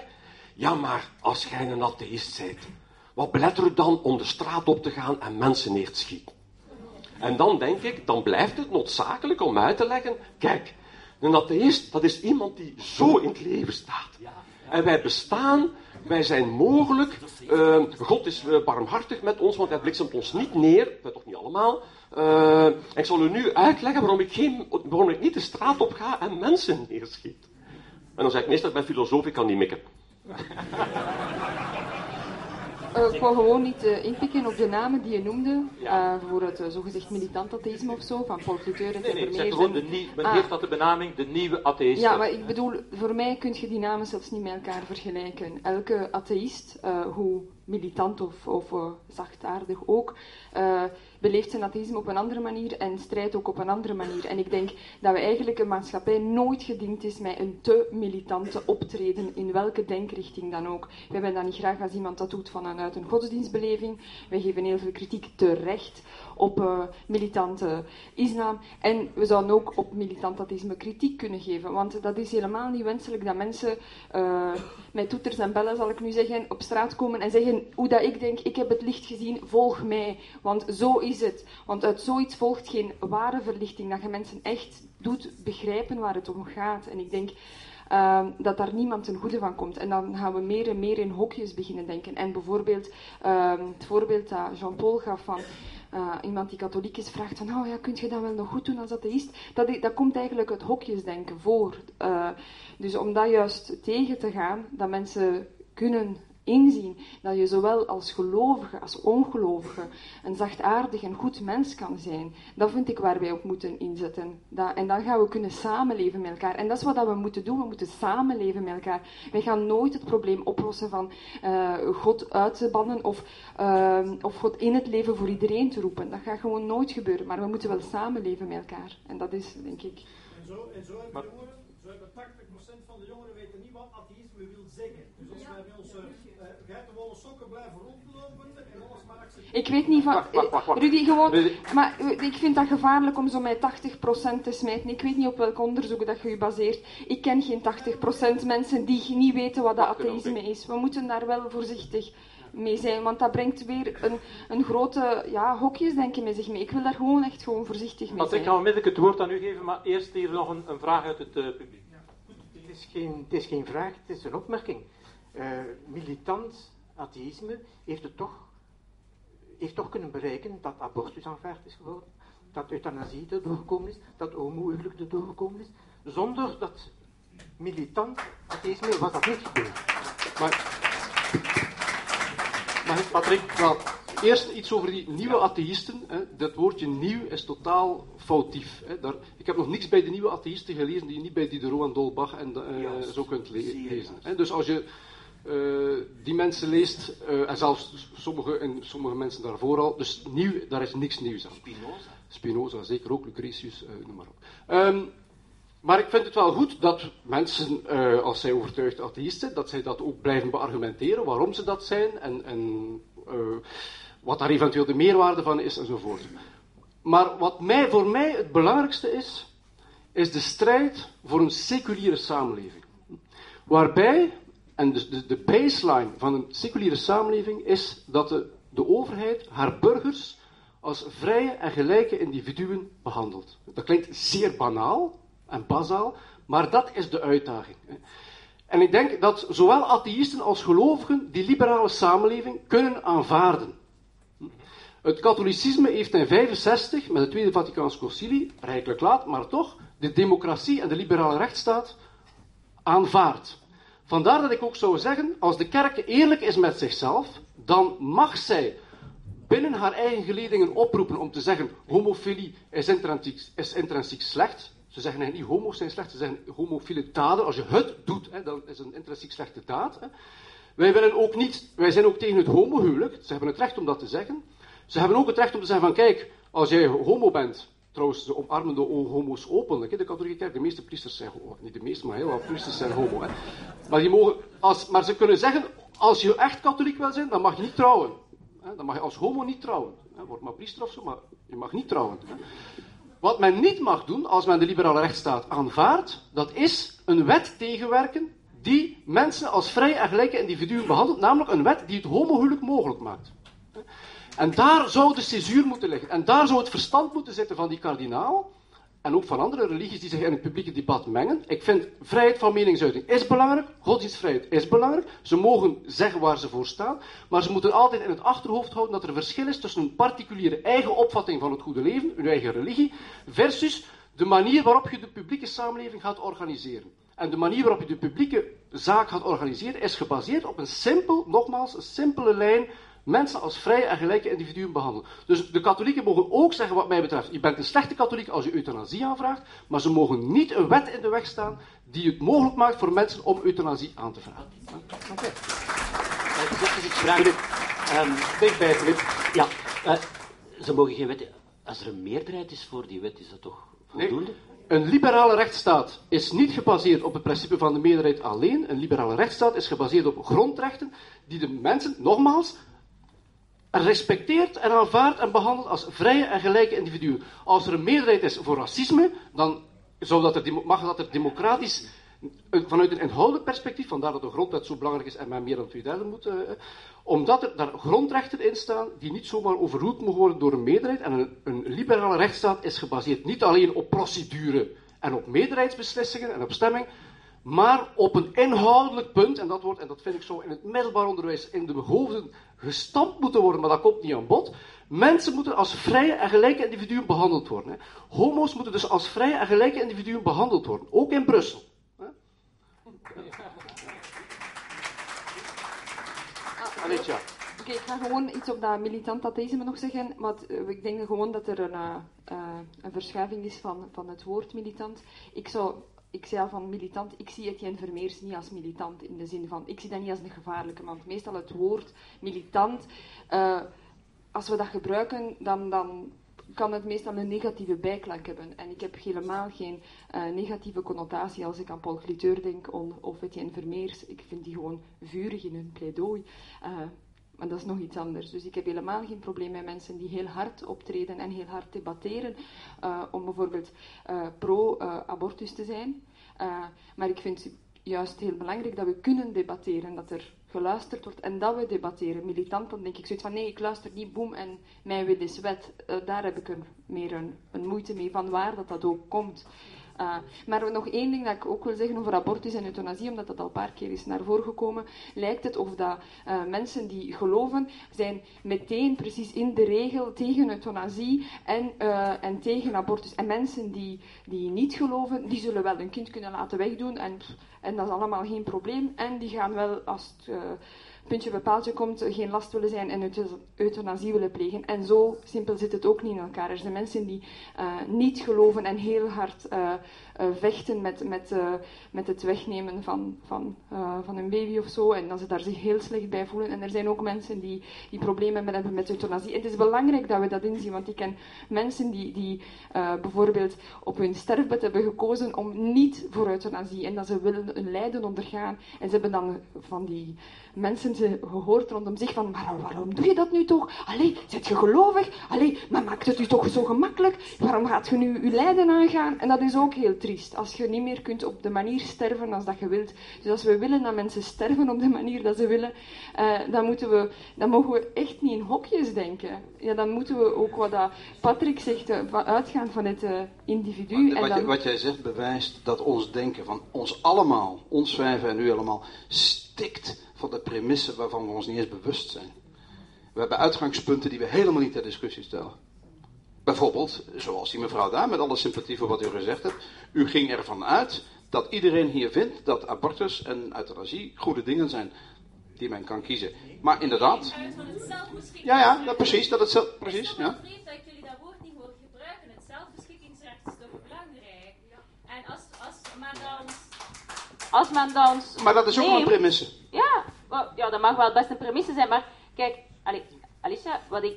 ja maar, als jij een atheïst bent, wat belet er dan om de straat op te gaan en mensen neer te schieten? En dan denk ik, dan blijft het noodzakelijk om uit te leggen, kijk, Een atheïst, dat is iemand die zo in het leven staat. En wij bestaan, wij zijn mogelijk. Uh, God is uh, barmhartig met ons, want hij bliksemt ons niet neer. Dat toch niet allemaal. Uh, ik zal u nu uitleggen waarom ik, geen, waarom ik niet de straat op ga en mensen neerschiet. En dan zeg ik meestal, ik ben filosoof, ik kan niet mikken. (laughs) Uh, ik wou gewoon niet uh, inpikken op de namen die je noemde, uh, voor het zogezegd militant atheïsme of zo, van Paul Cliteur en Nee, nee, ik zeg gewoon, de nie, men ah. geeft dat de benaming de nieuwe atheïst. Ja, maar ik bedoel, voor mij kun je die namen zelfs niet met elkaar vergelijken. Elke atheïst, hoe militant of, of zachtaardig ook, beleeft zijn atheïsme op een andere manier en strijdt ook op een andere manier. En ik denk dat we eigenlijk een maatschappij nooit gediend is met een te militante optreden, in welke denkrichting dan ook. We hebben dat niet graag als iemand dat doet vanuit een godsdienstbeleving. Wij geven heel veel kritiek terecht op uh, militante islam. En we zouden ook op militant atheïsme kritiek kunnen geven, want dat is helemaal niet wenselijk dat mensen uh, met toeters en bellen, zal ik nu zeggen, op straat komen en zeggen hoe dat ik denk, ik heb het licht gezien, volg mij. Want zo is het. Want uit zoiets volgt geen ware verlichting, dat je mensen echt doet begrijpen waar het om gaat. En ik denk uh, dat daar niemand ten goede van komt. En dan gaan we meer en meer in hokjes beginnen denken. En bijvoorbeeld uh, het voorbeeld dat Jean-Paul gaf van uh, iemand die katholiek is, vraagt van, oh ja, kun je dat wel nog goed doen als atheïst? Dat, dat komt eigenlijk het hokjesdenken voor. Uh, dus om dat juist tegen te gaan, dat mensen kunnen inzien dat je zowel als gelovige als ongelovige een zachtaardig en goed mens kan zijn. Dat vind ik waar wij op moeten inzetten. Dat, en dan gaan we kunnen samenleven met elkaar. En dat is wat we moeten doen. We moeten samenleven met elkaar. Wij gaan nooit het probleem oplossen van uh, God uit te bannen of, uh, of God in het leven voor iedereen te roepen. Dat gaat gewoon nooit gebeuren. Maar we moeten wel samenleven met elkaar. En dat is, denk ik. En zo, en zo hebben jongeren, zo hebben 80% van de jongeren weten niet wat atheïsme wil zeggen. Dus als wij bij onze ik weet niet van. Wacht, wacht, wacht, Rudy, gewoon. Maar ik vind dat gevaarlijk om zo met 80% te smijten. Ik weet niet op welk onderzoek dat je je baseert. Ik ken geen 80% mensen die niet weten wat dat atheïsme is. We moeten daar wel voorzichtig mee zijn, want dat brengt weer een, een grote ja, hokjesdenken met zich mee. Ik wil daar gewoon echt gewoon voorzichtig mee zijn. Ik ga onmiddellijk het woord aan u geven, maar eerst hier nog een, een vraag uit het uh, publiek. Ja, goed, het, is geen, het is geen vraag, het is een opmerking. Uh, militant atheïsme heeft het toch heeft toch kunnen bereiken dat abortus aanvaard is geworden, dat euthanasie erdoor gekomen is, dat homohuwelijk erdoor gekomen is. Zonder dat militant atheïsme was dat niet gebeurd. Maar, maar Patrick, eerst iets over die nieuwe atheïsten. Hè. Dat woordje nieuw is totaal foutief. Hè. Daar, ik heb nog niks bij de nieuwe atheïsten gelezen die je niet bij Diderot en Dolbach en uh, zo kunt le lezen. Hè. Dus als je uh, die mensen leest, uh, en zelfs sommige, en sommige mensen daarvoor al. Dus nieuw, daar is niks nieuws aan. Spinoza. Spinoza, zeker ook, Lucretius, uh, noem maar op. Um, maar ik vind het wel goed dat mensen, als zij overtuigd atheïsten, dat zij dat ook blijven beargumenteren, waarom ze dat zijn en, en wat daar eventueel de meerwaarde van is enzovoort. Maar wat mij, voor mij het belangrijkste is, is de strijd voor een seculiere samenleving. Waarbij en de, de baseline van een seculiere samenleving is dat de, de overheid haar burgers als vrije en gelijke individuen behandelt. Dat klinkt zeer banaal en bazaal, maar dat is de uitdaging. En ik denk dat zowel atheïsten als gelovigen die liberale samenleving kunnen aanvaarden. Het katholicisme heeft in 65, met het Tweede Vaticaans Concilie, rijkelijk laat, maar toch, de democratie en de liberale rechtsstaat aanvaard. Vandaar dat ik ook zou zeggen, als de kerk eerlijk is met zichzelf, dan mag zij binnen haar eigen geledingen oproepen om te zeggen, homofilie is intrinsiek, is intrinsiek slecht. Ze zeggen niet homo's zijn slecht, ze zeggen homofiele daden. Als je het doet, hè, dan is een intrinsiek slechte daad. Hè. Wij, willen ook niet, wij zijn ook tegen het homohuwelijk. Ze hebben het recht om dat te zeggen. Ze hebben ook het recht om te zeggen van, kijk, als jij homo bent, Trouwens, ze omarmen de homo's openlijk. De katholieke kerk, de meeste priesters zijn homo. Niet de meeste, maar heel veel priesters zijn homo. Hè. Maar, die mogen, als, maar ze kunnen zeggen, als je echt katholiek wil zijn, dan mag je niet trouwen. Hè. Dan mag je als homo niet trouwen. Hè. Maar priester of zo, maar je mag niet trouwen. Hè. Wat men niet mag doen, als men de liberale rechtsstaat aanvaardt, dat is een wet tegenwerken die mensen als vrij en gelijke individuen behandelt, namelijk een wet die het homohuwelijk mogelijk maakt. En daar zou de césuur moeten liggen. En daar zou het verstand moeten zitten van die kardinaal. en ook van andere religies die zich in het publieke debat mengen. Ik vind vrijheid van meningsuiting is belangrijk, godsdienstvrijheid is belangrijk. Ze mogen zeggen waar ze voor staan, maar ze moeten altijd in het achterhoofd houden dat er een verschil is tussen een particuliere eigen opvatting van het goede leven, hun eigen religie, versus de manier waarop je de publieke samenleving gaat organiseren. En de manier waarop je de publieke zaak gaat organiseren is gebaseerd op een simpel, nogmaals, een simpele lijn mensen als vrije en gelijke individuen behandelen. Dus de katholieken mogen ook zeggen, wat mij betreft, je bent een slechte katholiek als je euthanasie aanvraagt, maar ze mogen niet een wet in de weg staan die het mogelijk maakt voor mensen om euthanasie aan te vragen. Oké. Dus ik vraag, Dicht bij Filip. Ja, uh, ze mogen geen wet... Als er een meerderheid is voor die wet, is dat toch voldoende? Een liberale rechtsstaat is niet gebaseerd op het principe van de meerderheid alleen. Een liberale rechtsstaat is gebaseerd op grondrechten die de mensen, nogmaals, respecteert en aanvaardt en behandelt als vrije en gelijke individuen. Als er een meerderheid is voor racisme, dan zou dat er, mag dat er democratisch, vanuit een inhoudelijk perspectief, vandaar dat de grondwet zo belangrijk is en men meer dan twee derde moet, uh, omdat er daar grondrechten in staan die niet zomaar overroeld mogen worden door een meerderheid. En een, een liberale rechtsstaat is gebaseerd niet alleen op procedure en op meerderheidsbeslissingen en op stemming, maar op een inhoudelijk punt, en dat wordt, en dat vind ik zo in het middelbaar onderwijs, in de hoofden gestampt moeten worden, maar dat komt niet aan bod. Mensen moeten als vrije en gelijke individuen behandeld worden. Hè. Homo's moeten dus als vrije en gelijke individuen behandeld worden, ook in Brussel. Hè. Alicia. Oké, ik ga gewoon iets op dat militant atheïsme nog zeggen, want eh, ik denk gewoon dat er een, uh, een verschuiving is van, van het woord militant. Ik zou ik zei al van militant, ik zie Etienne Vermeers niet als militant in de zin van, ik zie dat niet als een gevaarlijke man. Meestal het woord militant, uh, als we dat gebruiken, dan, dan kan het meestal een negatieve bijklank hebben. En ik heb helemaal geen uh, negatieve connotatie als ik aan Paul Cliteur denk of Etienne Vermeers. Ik vind die gewoon vurig in hun pleidooi. Uh, maar dat is nog iets anders. Dus ik heb helemaal geen probleem met mensen die heel hard optreden en heel hard debatteren uh, om bijvoorbeeld uh, pro-abortus te zijn. Uh, maar ik vind juist heel belangrijk dat we kunnen debatteren, dat er geluisterd wordt en dat we debatteren. Militant, dan denk ik zoiets van nee, ik luister niet, boem, en mijn wil is wet. daar heb ik er meer een, een moeite mee, van waar dat dat ook komt. Uh, maar nog één ding dat ik ook wil zeggen over abortus en euthanasie, omdat dat al een paar keer is naar voren gekomen, lijkt het of dat uh, mensen die geloven, zijn meteen precies in de regel tegen euthanasie en, uh, en tegen abortus. En mensen die, die niet geloven, die zullen wel hun kind kunnen laten wegdoen en, en dat is allemaal geen probleem. En die gaan wel, als het puntje bepaaltje komt, geen last willen zijn en euthanasie willen plegen. En zo simpel zit het ook niet in elkaar. Er zijn mensen die uh, niet geloven en heel hard uh, uh, vechten met, met, met het wegnemen van, van, van een baby of zo. En dat ze daar zich heel slecht bij voelen. En er zijn ook mensen die, die problemen hebben met euthanasie. En het is belangrijk dat we dat inzien, want ik ken mensen die, die bijvoorbeeld op hun sterfbed hebben gekozen om niet voor euthanasie. En dat ze willen een lijden ondergaan. En ze hebben dan van die mensen ze gehoord rondom zich van, maar waarom doe je dat nu toch? Allee, zit je gelovig? Allee, maar maakt het u toch zo gemakkelijk? Waarom gaat je nu je lijden aangaan? En dat is ook heel triest, als je niet meer kunt op de manier sterven als dat je wilt. Dus als we willen dat mensen sterven op de manier dat ze willen, uh, dan, moeten we, dan mogen we echt niet in hokjes denken. Ja, dan moeten we ook wat dat Patrick zegt, uh, uitgaan van het uh, individu. Wat, en dan... je, wat jij zegt bewijst dat ons denken van ons allemaal, ons vijven en u allemaal, stikt van de premissen waarvan we ons niet eens bewust zijn. We hebben uitgangspunten die we helemaal niet ter discussie stellen. Bijvoorbeeld, zoals die mevrouw daar, met alle sympathie voor wat u gezegd hebt. U ging ervan uit dat iedereen hier vindt dat abortus en euthanasie goede dingen zijn die men kan kiezen. Maar inderdaad. Ja, ja, dat, precies. Dat het zelf, precies, ja. dat ik jullie dat woord niet hoor gebruiken. Het zelfbeschikkingsrecht is toch belangrijk. En als, als men dan als men dan... Maar dat is ook een premisse. Ja, ja, dat mag wel best een premisse zijn, maar kijk, Alicia, wat ik,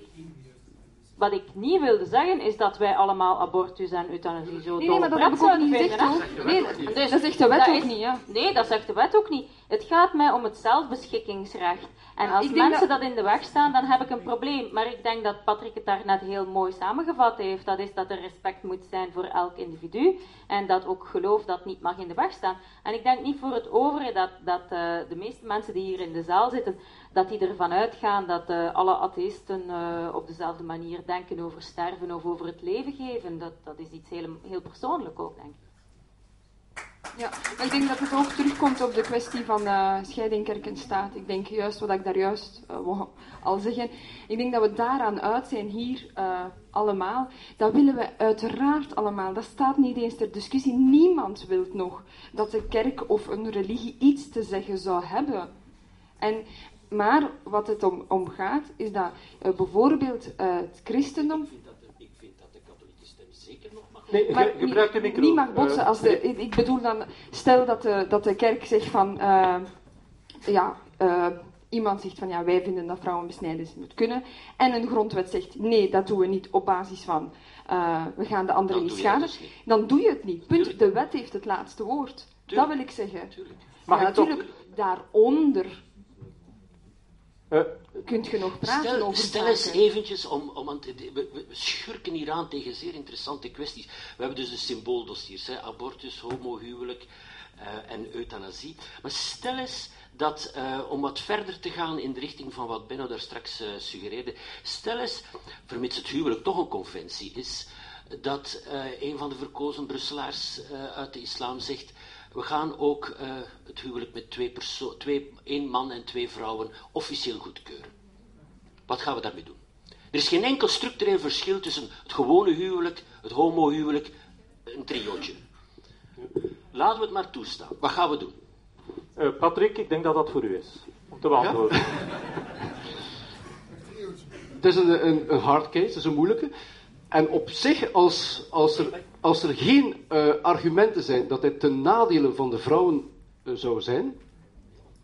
wat ik niet wilde zeggen is dat wij allemaal abortus en euthanasie zo Nee, nee maar dat heb ik ook niet gezegd, hoor. Nee, dat zegt de wet ook niet, ja. Nee, dat zegt de wet ook niet. Het gaat mij om het zelfbeschikkingsrecht. En als mensen dat- dat... in de weg staan, dan heb ik een probleem. Maar ik denk dat Patrick het daar net heel mooi samengevat heeft. Dat is dat er respect moet zijn voor elk individu. En dat ook geloof dat niet mag in de weg staan. En ik denk niet voor het overige dat, dat eh, de meeste mensen die hier in de zaal zitten, dat die ervan uitgaan dat eh, alle atheïsten eh, op dezelfde manier denken over sterven of over het leven geven. Dat, dat is iets heel, heel persoonlijk ook, denk ik. Ja, ik denk dat het ook terugkomt op de kwestie van eh, scheiding kerk en staat. Ik denk juist wat ik daar juist wou al zeggen. Ik denk dat we daaraan uit zijn hier eh, allemaal. Dat willen we uiteraard allemaal. Dat staat niet eens ter discussie. Niemand wil nog dat de kerk of een religie iets te zeggen zou hebben. En, maar wat het om, gaat, is dat bijvoorbeeld het christendom Ik vind dat de katholieke stem zeker nog mag. Nee, maar ge- gebruik de niet- micro. Niet mag botsen Eh, als de. Ik, ik bedoel dan, stel dat de, dat de kerk zegt van. eh, ja, eh, iemand zegt van ja, wij vinden dat vrouwenbesnijdenis moet kunnen. En een grondwet zegt nee, dat doen we niet op basis van. we gaan de anderen niet schaden. dus niet. Dan doe je het niet. Punt. De wet heeft het laatste woord. Dat wil ik zeggen. Maar natuurlijk, daaronder kunt je nog praten Stel, over stel eens eventjes, om, om aan te- we, we schurken hier aan tegen zeer interessante kwesties. We hebben dus de symbooldossiers, hè, abortus, homohuwelijk eh, en euthanasie. Maar stel eens dat, eh, om wat verder te gaan in de richting van wat Benno daar straks eh, suggereerde, stel eens, vermits het huwelijk toch een conventie is, dat een van de verkozen Brusselaars uit de islam zegt, we gaan ook het huwelijk met twee perso- twee, één man en twee vrouwen officieel goedkeuren. Wat gaan we daarmee doen? Er is geen enkel structureel verschil tussen het gewone huwelijk, het homohuwelijk, een triootje. Laten we het maar toestaan. Wat gaan we doen? eh, Patrick, ik denk dat dat voor u is. Om te beantwoorden. Het is een, een, een hard case, het is een moeilijke. En op zich, als, als, er, als er geen eh, argumenten zijn dat het ten nadele van de vrouwen eh, zou zijn,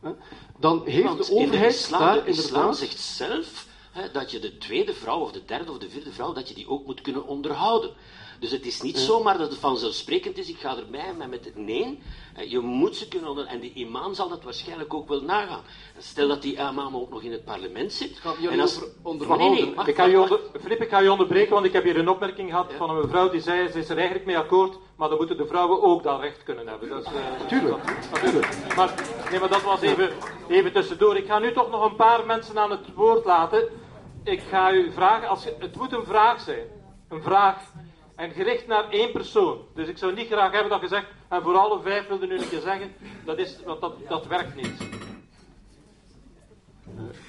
hè, dan heeft Want de overheid in de islam, daar de islam inderdaad... zegt zelf hè, dat je de tweede vrouw of de derde of de vierde vrouw, dat je die ook moet kunnen onderhouden. Dus het is niet zomaar dat het vanzelfsprekend is, ik ga erbij, maar met het nee, je moet ze kunnen onderhouden. En die imam zal dat waarschijnlijk ook wel nagaan. En stel dat die imam ook nog in het parlement zit. en als... Nee, onderhouden. nee, wacht, Ik ga je onder, Filip, ik ga je onderbreken, want ik heb hier een opmerking gehad van een mevrouw die zei, ze is er eigenlijk mee akkoord, maar dan moeten de vrouwen ook dat recht kunnen hebben. Dat is, eh, Tuurlijk. dat- natuurlijk. Maar, nee, maar dat was even, even tussendoor. Ik ga nu toch nog een paar mensen aan het woord laten. Ik ga u vragen, als het moet een vraag zijn. Een vraag. En gericht naar één persoon. Dus ik zou niet graag hebben dat je zegt, en voor alle vijf wilde nu een keer zeggen, dat, is, want dat, dat werkt niet.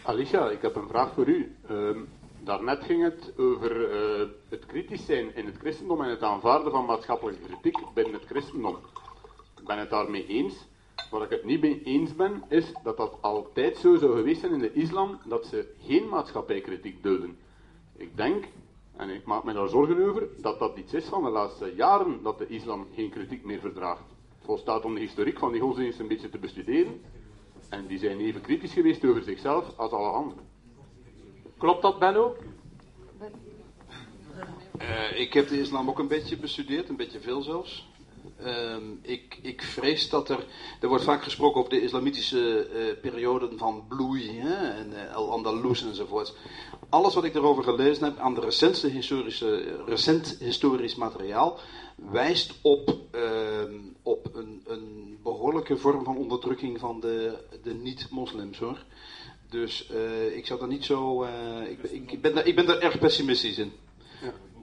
Alicia, ik heb een vraag voor u. Ehm, daarnet ging het over eh, het kritisch zijn in het christendom en het aanvaarden van maatschappelijke kritiek binnen het christendom. Ik ben het daarmee eens. Waar ik het niet mee eens ben, is dat dat altijd zo zou geweest zijn in de islam, dat ze geen maatschappijkritiek dulden. Ik denk, en ik maak me daar zorgen over, dat dat iets is van de laatste jaren dat de islam geen kritiek meer verdraagt. Het volstaat om de historiek van die godsdienst een beetje te bestuderen. En die zijn even kritisch geweest over zichzelf als alle anderen. Klopt dat, Benno? Eh, ik heb de islam ook een beetje bestudeerd, een beetje veel zelfs. Ehm, ik, ik vrees dat er. Er wordt vaak gesproken over de islamitische eh, perioden van bloei hè, en eh, Al-Andalus enzovoort. Alles wat ik erover gelezen heb aan de recentste historische, recent historisch materiaal wijst op, ehm, op een, een behoorlijke vorm van onderdrukking van de, de niet-moslims hoor. Dus eh, ik zou daar niet zo. eh, ik, ben- ik, ben daar, ik ben daar erg pessimistisch in.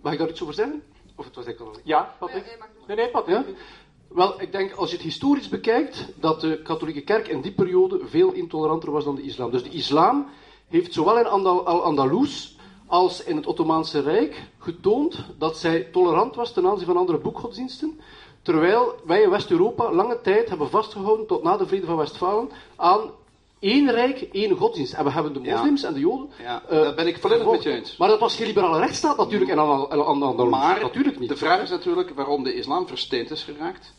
Mag ik daar iets over zeggen? Of het was ik al... Ja, Patrick? Nee, nee. Ja? Wel, ik denk als je het historisch bekijkt, dat de katholieke kerk in die periode veel intoleranter was dan de islam. Dus de islam heeft zowel in Andal- Al-Andalus als in het Ottomaanse Rijk getoond dat zij tolerant was ten aanzien van andere boekgodsdiensten. Terwijl wij in West-Europa lange tijd hebben vastgehouden, tot na de Vrede van Westfalen, aan één rijk, één godsdienst. En we hebben de moslims en de joden. Ja, daar ben ik volledig met je eens. Maar dat was geen liberale rechtsstaat natuurlijk Al- Al- Andalus. Maar natuurlijk niet. de vraag is natuurlijk waarom de islam versteend is geraakt.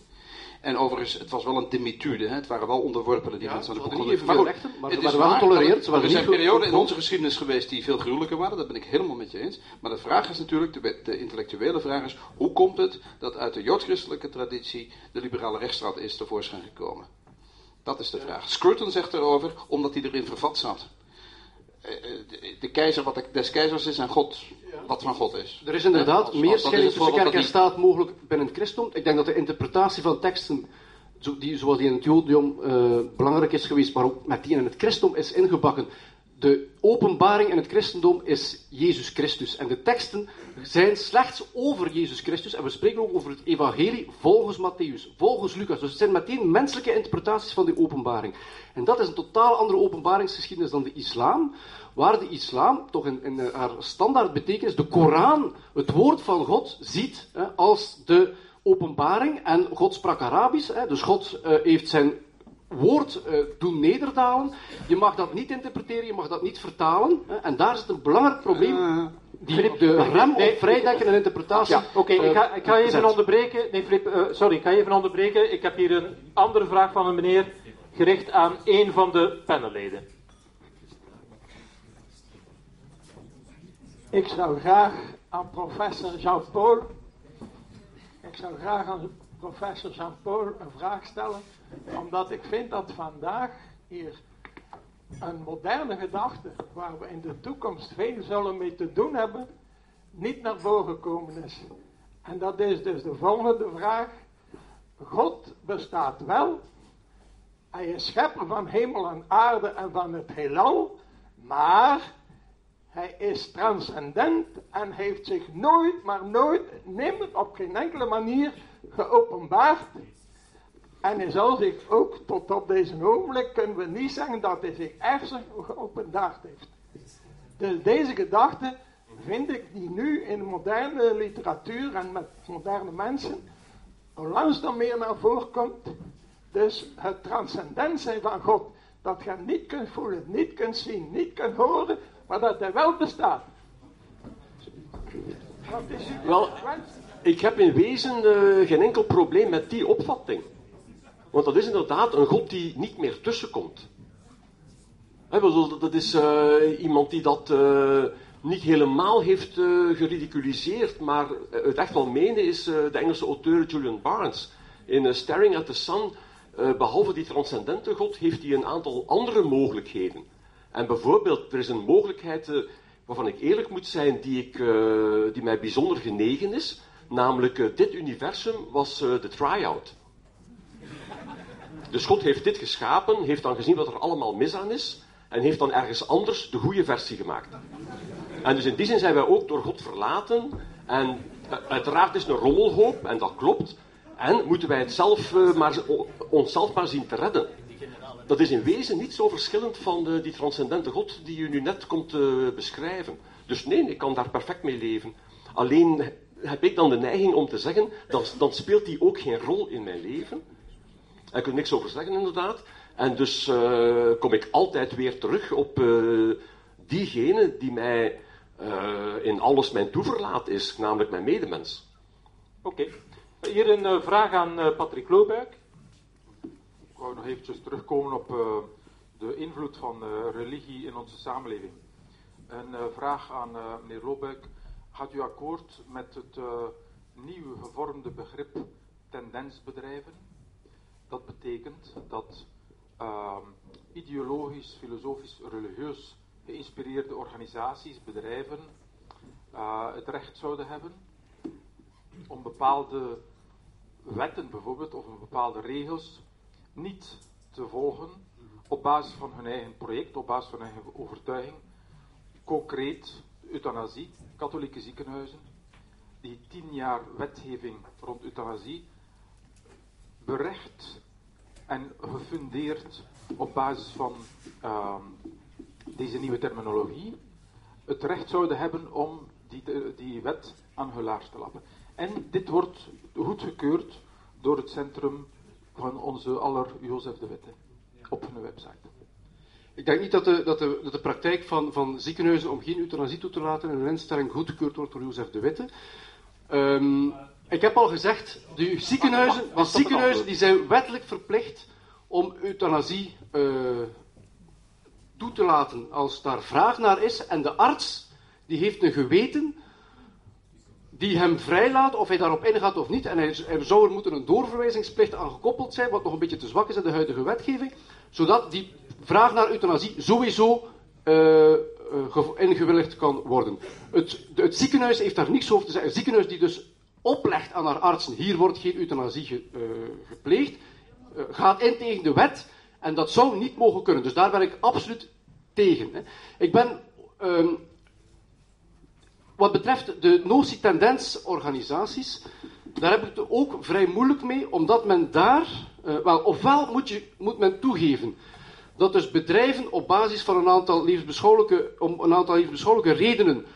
En overigens, het was wel een demitude, hè? het waren wel onderworpenen die Ja, mensen aan de Maar evenveel goed, rechten, maar het is wel getolereerd, Er zijn perioden in onze geschiedenis geweest die veel gruwelijker waren, dat ben ik helemaal met je eens. Maar de vraag is natuurlijk, de, de intellectuele vraag is, hoe komt het dat uit de joods-christelijke traditie de liberale rechtsstraat is tevoorschijn gekomen? Dat is de vraag. Scruton zegt erover, omdat hij erin vervat zat. Eh, eh, de- keizer wat des keizers is en God wat van God is. Er is inderdaad Als- meer scheiding tussen kerk en staat mogelijk binnen het christendom. Ik denk dat de interpretatie van teksten, zo- die, zoals die in het jodendom eh, belangrijk is geweest, maar ook met die in het christendom is ingebakken. De openbaring in het christendom is Jezus Christus. En de teksten zijn slechts over Jezus Christus. En we spreken ook over het evangelie volgens Matthäus, volgens Lucas. Dus het zijn meteen menselijke interpretaties van die openbaring. En dat is een totaal andere openbaringsgeschiedenis dan de islam. Waar de islam toch in, in haar standaard betekenis, de Koran, het woord van God, ziet hè, als de openbaring. En God sprak Arabisch, hè, dus God eh, heeft zijn woord eh, doen nederdalen. Je mag dat niet interpreteren, je mag dat niet vertalen. Hè, en daar zit een belangrijk probleem. Die de rem op vrijdenken en interpretatie. Ja, oké, ik, ga, ik ga eh, even onderbreken. Nee, Filip, sorry, ik ga even onderbreken. Ik heb hier een andere vraag van een meneer gericht aan een van de panelleden. Ik zou graag aan professor Jean-Paul, ik zou graag aan professor Jean-Paul een vraag stellen, omdat ik vind dat vandaag hier een moderne gedachte, waar we in de toekomst veel zullen mee te doen hebben, niet naar boven gekomen is. En dat is dus de volgende vraag. God bestaat wel, hij is schepper van hemel en aarde en van het heelal, maar hij is transcendent en heeft zich nooit, maar nooit, nimmer op geen enkele manier geopenbaard. En hij zal zich ook tot op deze ogenblik kunnen we niet zeggen dat hij zich echt geopenbaard heeft. Dus deze gedachte vind ik die nu in de moderne literatuur en met moderne mensen langs dan meer naar voren komt. Dus het transcendent zijn van God. Dat je hem niet kunt voelen, niet kunt zien, niet kunt horen, maar dat hij wel bestaat. Wat is uw Wel, ik heb in wezen eh, geen enkel probleem met die opvatting. Want dat is inderdaad een God die niet meer tussenkomt. Dat- is eh, iemand die dat eh, niet helemaal heeft eh, geridiculiseerd, maar het echt wel meende is de Engelse auteur Julian Barnes. In Staring at the Sun, eh, behalve die transcendente God, heeft hij een aantal andere mogelijkheden. En bijvoorbeeld, er is een mogelijkheid waarvan ik eerlijk moet zijn, die, ik, die mij bijzonder genegen is. Namelijk, dit universum was de try-out. Dus God heeft dit geschapen, heeft dan gezien wat er allemaal mis aan is, en heeft dan ergens anders de goede versie gemaakt. En dus in die zin zijn wij ook door God verlaten, en eh, uiteraard is het een rommelhoop, en dat klopt, en moeten wij het zelf, eh, maar, onszelf maar zien te redden. Dat is in wezen niet zo verschillend van de, die transcendente God die u nu net komt te beschrijven. Dus nee, ik kan daar perfect mee leven. Alleen heb ik dan de neiging om te zeggen, dan, dan speelt die ook geen rol in mijn leven. Daar kun je niks over zeggen, inderdaad. En dus eh, kom ik altijd weer terug op eh, diegene die mij eh, in alles mijn toeverlaat is, namelijk mijn medemens. Oké. Hier een vraag aan eh, Patrick Loobuik. Ik wou nog eventjes terugkomen op eh, de invloed van eh, religie in onze samenleving. Een eh, vraag aan eh, meneer Lobeck. Gaat u akkoord met het eh, nieuw gevormde begrip tendensbedrijven? Dat betekent dat ehm, ideologisch, filosofisch, religieus geïnspireerde organisaties, bedrijven, eh, het recht zouden hebben om bepaalde wetten bijvoorbeeld, of een bepaalde regels, niet te volgen op basis van hun eigen project, op basis van hun eigen overtuiging. Concreet, euthanasie, katholieke ziekenhuizen, die tien jaar wetgeving rond euthanasie berecht en gefundeerd op basis van ehm, deze nieuwe terminologie het recht zouden hebben om die, die wet aan hun laars te lappen. En dit wordt goedgekeurd door het centrum van onze aller Jozef de Witte op hun website. Ik denk niet dat de, dat de, dat de praktijk van, van ziekenhuizen om geen euthanasie toe te laten in een instelling goedgekeurd wordt door Jozef de Witte. Ehm, ik heb al gezegd, de ziekenhuizen, de ziekenhuizen die zijn wettelijk verplicht om euthanasie eh, toe te laten als daar vraag naar is. En de arts die heeft een geweten die hem vrijlaat of hij daarop ingaat of niet. En hij, er zou er moeten een doorverwijzingsplicht aan gekoppeld zijn, wat nog een beetje te zwak is in de huidige wetgeving, zodat die vraag naar euthanasie sowieso uh, uh, ingewilligd kan worden. Het, het, ziekenhuis heeft daar niks over te zeggen. Het ziekenhuis die dus oplegt aan haar artsen, hier wordt geen euthanasie ge, uh, gepleegd, gaat in tegen de wet en dat zou niet mogen kunnen. Dus daar ben ik absoluut tegen. Hè. Ik ben um, wat betreft de notie-tendens-organisaties, daar heb ik het ook vrij moeilijk mee, omdat men daar, uh, wel, ofwel moet, je, moet men toegeven dat dus bedrijven op basis van een aantal levensbeschouwelijke, om een aantal redenen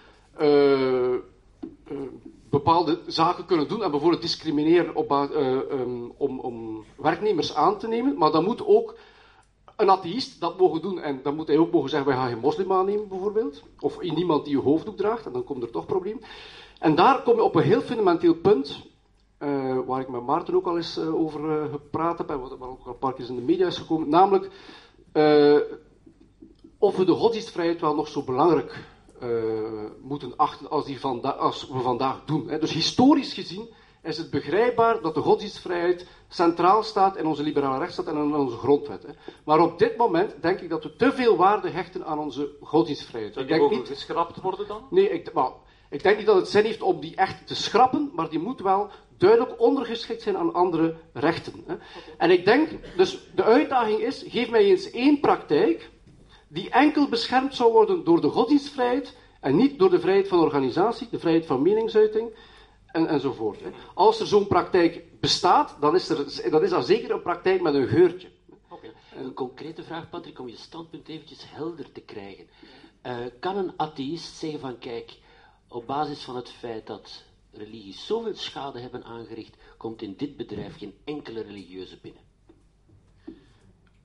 bepaalde zaken kunnen doen en bijvoorbeeld discrimineren op, um, om, om werknemers aan te nemen, maar dan moet ook een atheïst dat mogen doen en dan moet hij ook mogen zeggen, wij gaan geen moslim aannemen bijvoorbeeld. Of niemand die je hoofddoek draagt en dan komt er toch probleem. En daar kom je op een heel fundamenteel punt, uh, waar ik met Maarten ook al eens uh, over gepraat heb en wat ook al een paar keer in de media is gekomen. Namelijk of we de godsdienstvrijheid wel nog zo belangrijk moeten achten als, die vanda als we vandaag doen. Hè. Dus historisch gezien is het begrijpbaar dat de godsdienstvrijheid centraal staat in onze liberale rechtsstaat en in onze grondwet. Hè. Maar op dit moment denk ik dat we te veel waarde hechten aan onze godsdienstvrijheid. Zou die ik denk mogen geschrapt worden dan? Nee, ik, maar, ik denk niet dat het zin heeft om die echt te schrappen, maar die moet wel duidelijk ondergeschikt zijn aan andere rechten. Hè. En ik denk, dus de uitdaging is, geef mij eens één praktijk die enkel beschermd zou worden door de godsdienstvrijheid en niet door de vrijheid van organisatie, de vrijheid van meningsuiting en, enzovoort. Hè. Als er zo'n praktijk bestaat, dan is, er, dan is dat zeker een praktijk met een geurtje. Okay. Een concrete vraag, Patrick, om je standpunt eventjes helder te krijgen. Uh, kan een atheïst zeggen van, kijk, op basis van het feit dat religies zoveel schade hebben aangericht, komt in dit bedrijf geen enkele religieuze binnen?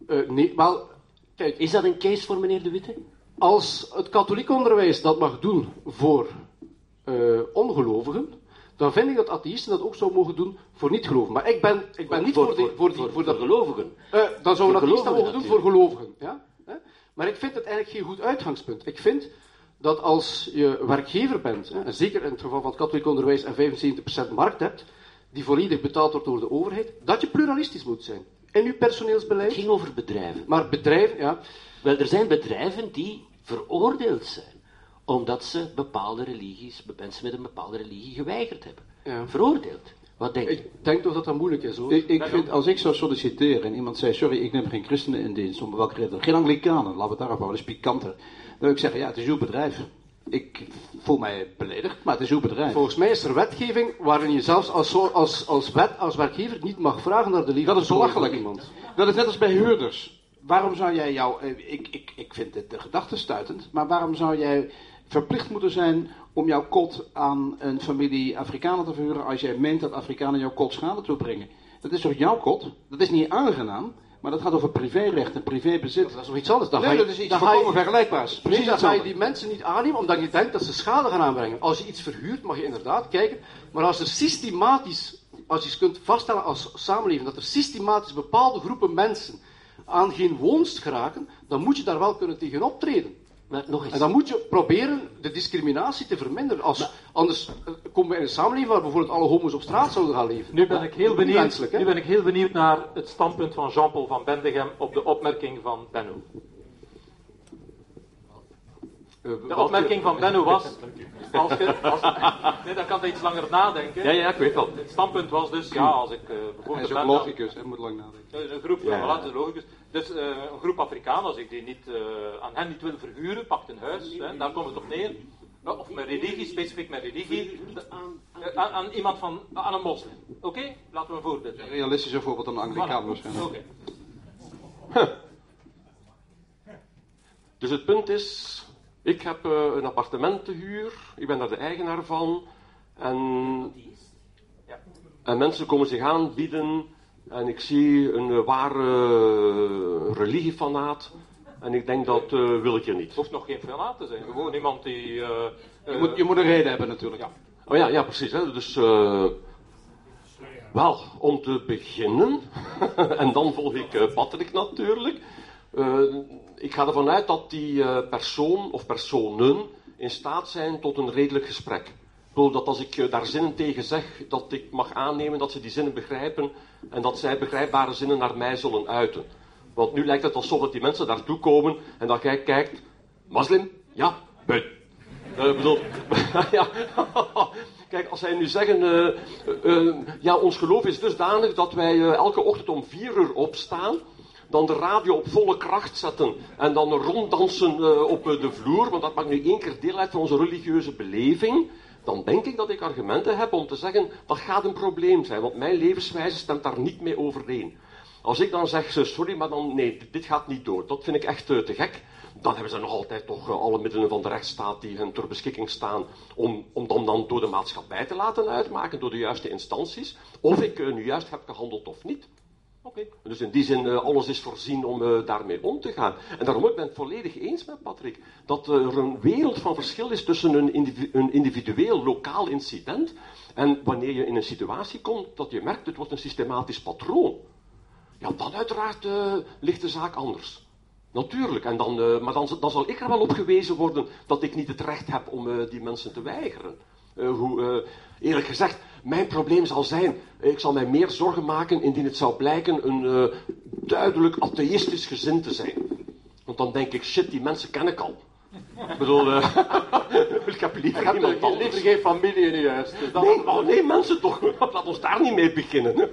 Uh, nee, wel, kijk... Is dat een case voor meneer De Witte? Als het katholiek onderwijs dat mag doen voor uh, ongelovigen, dan vind ik dat atheïsten dat ook zouden mogen doen voor niet-gelovigen. Maar ik ben, ik ben niet voor, voor, die, voor, die, voor, voor dat gelovigen. Uh, dan zouden atheïsten dat mogen doen voor gelovigen. Ja? Maar ik vind het eigenlijk geen goed uitgangspunt. Ik vind dat als je werkgever bent, hè, en zeker in het geval van het katholiek onderwijs en 75% markt hebt, die volledig betaald wordt door de overheid, dat je pluralistisch moet zijn. In je personeelsbeleid. Het ging over bedrijven. Maar bedrijven, ja. Wel, er zijn bedrijven die veroordeeld zijn omdat ze bepaalde religies, mensen met een bepaalde religie geweigerd hebben. Ja. Veroordeeld. Wat denk je? Ik denk toch dat dat moeilijk is hoor. Ik, ik vind, als ik zou solliciteren en iemand zei, sorry, ik neem geen christenen in dienst, om welke reden? Geen Anglikanen, laten we het daarop houden, dat is pikanter. Dan wil ik zeggen, ja, het is uw bedrijf. Ik voel mij beledigd, maar het is uw bedrijf. Volgens mij is er wetgeving waarin je zelfs als, als, als, wet, als werkgever niet mag vragen naar de liefde. Dat is belachelijk. Iemand. Dat is net als bij huurders. Waarom zou jij jou, ik, ik, ik vind dit de gedachte stuitend, maar waarom zou jij verplicht moeten zijn om jouw kot aan een familie Afrikanen te verhuren als jij meent dat Afrikanen jouw kot schade toebrengen. Dat is toch jouw kot? Dat is niet aangenaam, maar dat gaat over privérecht en privébezit. Dat is nog iets anders. Dan nee, je, dat is iets vergelijkbaars. Precies, dan ga je die mensen niet aannemen omdat je denkt dat ze schade gaan aanbrengen. Als je iets verhuurt mag je inderdaad kijken, maar als er systematisch, als je kunt vaststellen als samenleving dat er systematisch bepaalde groepen mensen aan geen woonst geraken, dan moet je daar wel kunnen tegen optreden. Maar nog eens. En dan moet je proberen de discriminatie te verminderen. Als, maar, anders komen we in een samenleving waar bijvoorbeeld alle homo's op straat zouden gaan leven. Nu ben ik heel benieuwd, nu ben ik heel benieuwd naar het standpunt van Jean-Paul van Bendegem op de opmerking van Benno. De opmerking van Benno was. (laughs) Als je, als, nee, dan kan je iets langer nadenken. Ja, ja, ik weet wel. Het standpunt was dus, ja, als ik uh, bijvoorbeeld. Hij is ook logicus, hij moet lang nadenken. Een groep, ja, ja. logicus. Dus uh, een groep Afrikanen, als ik die niet, uh, aan hen niet wil verhuren, pakt een huis, hè, daar komt het op neer. Of met religie, specifiek met religie, aan, aan, iemand van, aan een moslim. Oké, okay? laten we een voorbeeld nemen. Realistischer voorbeeld dan een Anglikaan waarschijnlijk. Okay. Huh. Dus het punt is, ik heb uh, een appartement te huur, ik ben daar de eigenaar van, en, en mensen komen zich aanbieden en ik zie een uh, ware uh, religiefanaat. En ik denk dat uh, wil ik hier niet. Het hoeft nog geen fanaat te zijn. Gewoon iemand die... je, moet, je moet een reden hebben natuurlijk. Ja. Oh ja, ja precies. Hè. Dus... wel, om te beginnen. (laughs) en dan volg ik Patrick natuurlijk. Ik ga ervan uit dat die persoon of personen in staat zijn tot een redelijk gesprek. bedoel dat als ik eh, daar zinnen tegen zeg, dat ik mag aannemen dat ze die zinnen begrijpen en dat zij begrijpbare zinnen naar mij zullen uiten. Want nu lijkt het alsof dat die mensen daartoe komen en dat jij kijkt, moslim? Ja. Uh, ik bedoel, (laughs) ja. (laughs) Kijk, als zij nu zeggen, ja, ons geloof is dusdanig dat wij elke ochtend om vier uur opstaan, dan de radio op volle kracht zetten en dan ronddansen op de vloer, want dat maakt nu één keer deel uit van onze religieuze beleving, dan denk ik dat ik argumenten heb om te zeggen, dat gaat een probleem zijn, want mijn levenswijze stemt daar niet mee overeen. Als ik dan zeg, sorry, maar dan, nee, dit gaat niet door, dat vind ik echt te gek, dan hebben ze nog altijd toch eh, alle middelen van de rechtsstaat die hen ter beschikking staan om, om dan, dan door de maatschappij te laten uitmaken, door de juiste instanties, of ik uh, nu juist heb gehandeld of niet. Dus in die zin, uh, alles is voorzien om uh, daarmee om te gaan. En daarom ik ben het volledig eens met Patrick, dat er een wereld van verschil is tussen een, een individueel, lokaal incident en wanneer je in een situatie komt dat je merkt, het wordt een systematisch patroon. Ja, dan uiteraard ligt de zaak anders. Natuurlijk, en dan, maar dan, dan, zal ik er wel op gewezen worden dat ik niet het recht heb om die mensen te weigeren. Hoe, eerlijk gezegd, mijn probleem zal zijn, ik zal mij meer zorgen maken indien het zou blijken een duidelijk atheïstisch gezin te zijn. Want dan denk ik, shit, die mensen ken ik al. Ik bedoel, uh, (laughs) ik heb liever ik heb liever anders. geen familie in juist. Dus. Nee, oh nee, mensen toch. (laughs) Laat ons daar niet mee beginnen. Ja,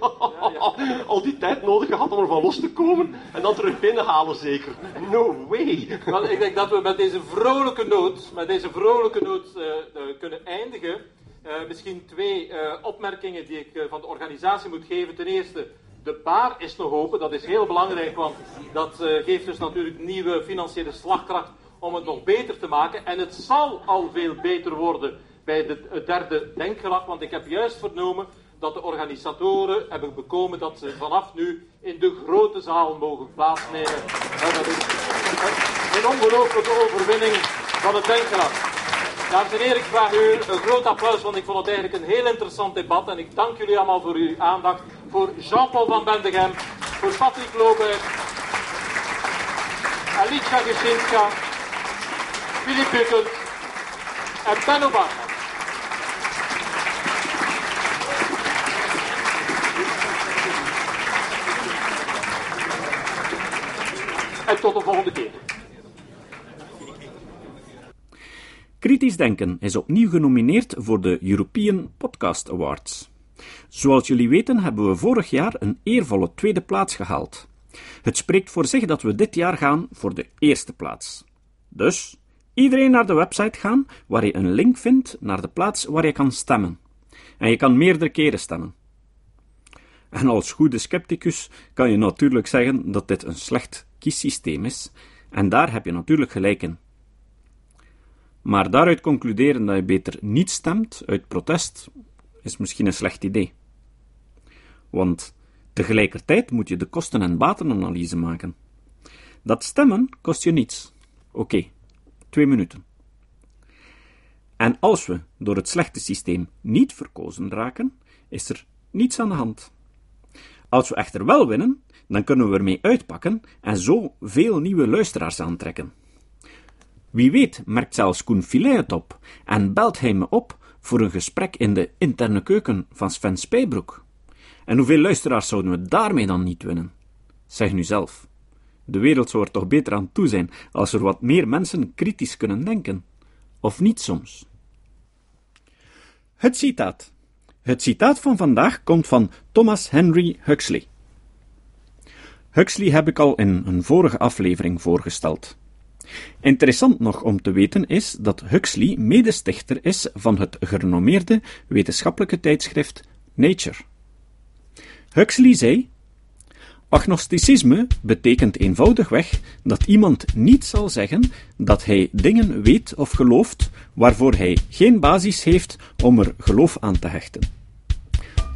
ja. (laughs) Al die tijd nodig gehad om er van los te komen en dan terug binnenhalen zeker. No way. Wel, ik denk dat we met deze vrolijke noot, met deze vrolijke noot uh, kunnen eindigen. Misschien twee opmerkingen die ik van de organisatie moet geven. Ten eerste, de baar is nog open. Dat is heel belangrijk, want dat geeft dus natuurlijk nieuwe financiële slagkracht om het nog beter te maken. En het zal al veel beter worden bij de, het derde denkgelag, want ik heb juist vernomen dat de organisatoren hebben bekomen dat ze vanaf nu in de grote zaal mogen plaatsnemen. En dat is een ongelooflijke overwinning van het denkgelag. Dames en heren, ik vraag u een groot applaus, want ik vond het eigenlijk een heel interessant debat. En ik dank jullie allemaal voor uw aandacht. Voor Jean-Paul van Bendegem, voor Patrick Lober, Alicia Geschinska, Philip Bukken en Ben Obama. En tot de volgende keer. Kritisch Denken is opnieuw genomineerd voor de European Podcast Awards. Zoals jullie weten hebben we vorig jaar een eervolle tweede plaats gehaald. Het spreekt voor zich dat we dit jaar gaan voor de eerste plaats. Dus iedereen naar de website gaan waar je een link vindt naar de plaats waar je kan stemmen. En je kan meerdere keren stemmen. En als goede scepticus kan je natuurlijk zeggen dat dit een slecht kiessysteem is, en daar heb je natuurlijk gelijk in. Maar daaruit concluderen dat je beter niet stemt uit protest is misschien een slecht idee. Want tegelijkertijd moet je de kosten- en batenanalyse maken. Dat stemmen kost je niets. Oké, twee minuten. En als we door het slechte systeem niet verkozen raken, is er niets aan de hand. Als we echter wel winnen, dan kunnen we ermee uitpakken en zo veel nieuwe luisteraars aantrekken. Wie weet merkt zelfs Koen Filet het op en belt hij me op voor een gesprek in de interne keuken van Sven Spijbroek. En hoeveel luisteraars zouden we daarmee dan niet winnen? Zeg nu zelf. De wereld zou er toch beter aan toe zijn als er wat meer mensen kritisch kunnen denken. Of niet soms? Het citaat. Het citaat van vandaag komt van Thomas Henry Huxley. Huxley heb ik al in een vorige aflevering voorgesteld. Interessant nog om te weten is dat Huxley medestichter is van het gerenommeerde wetenschappelijke tijdschrift Nature. Huxley zei: Agnosticisme betekent eenvoudigweg dat iemand niet zal zeggen dat hij dingen weet of gelooft waarvoor hij geen basis heeft om er geloof aan te hechten.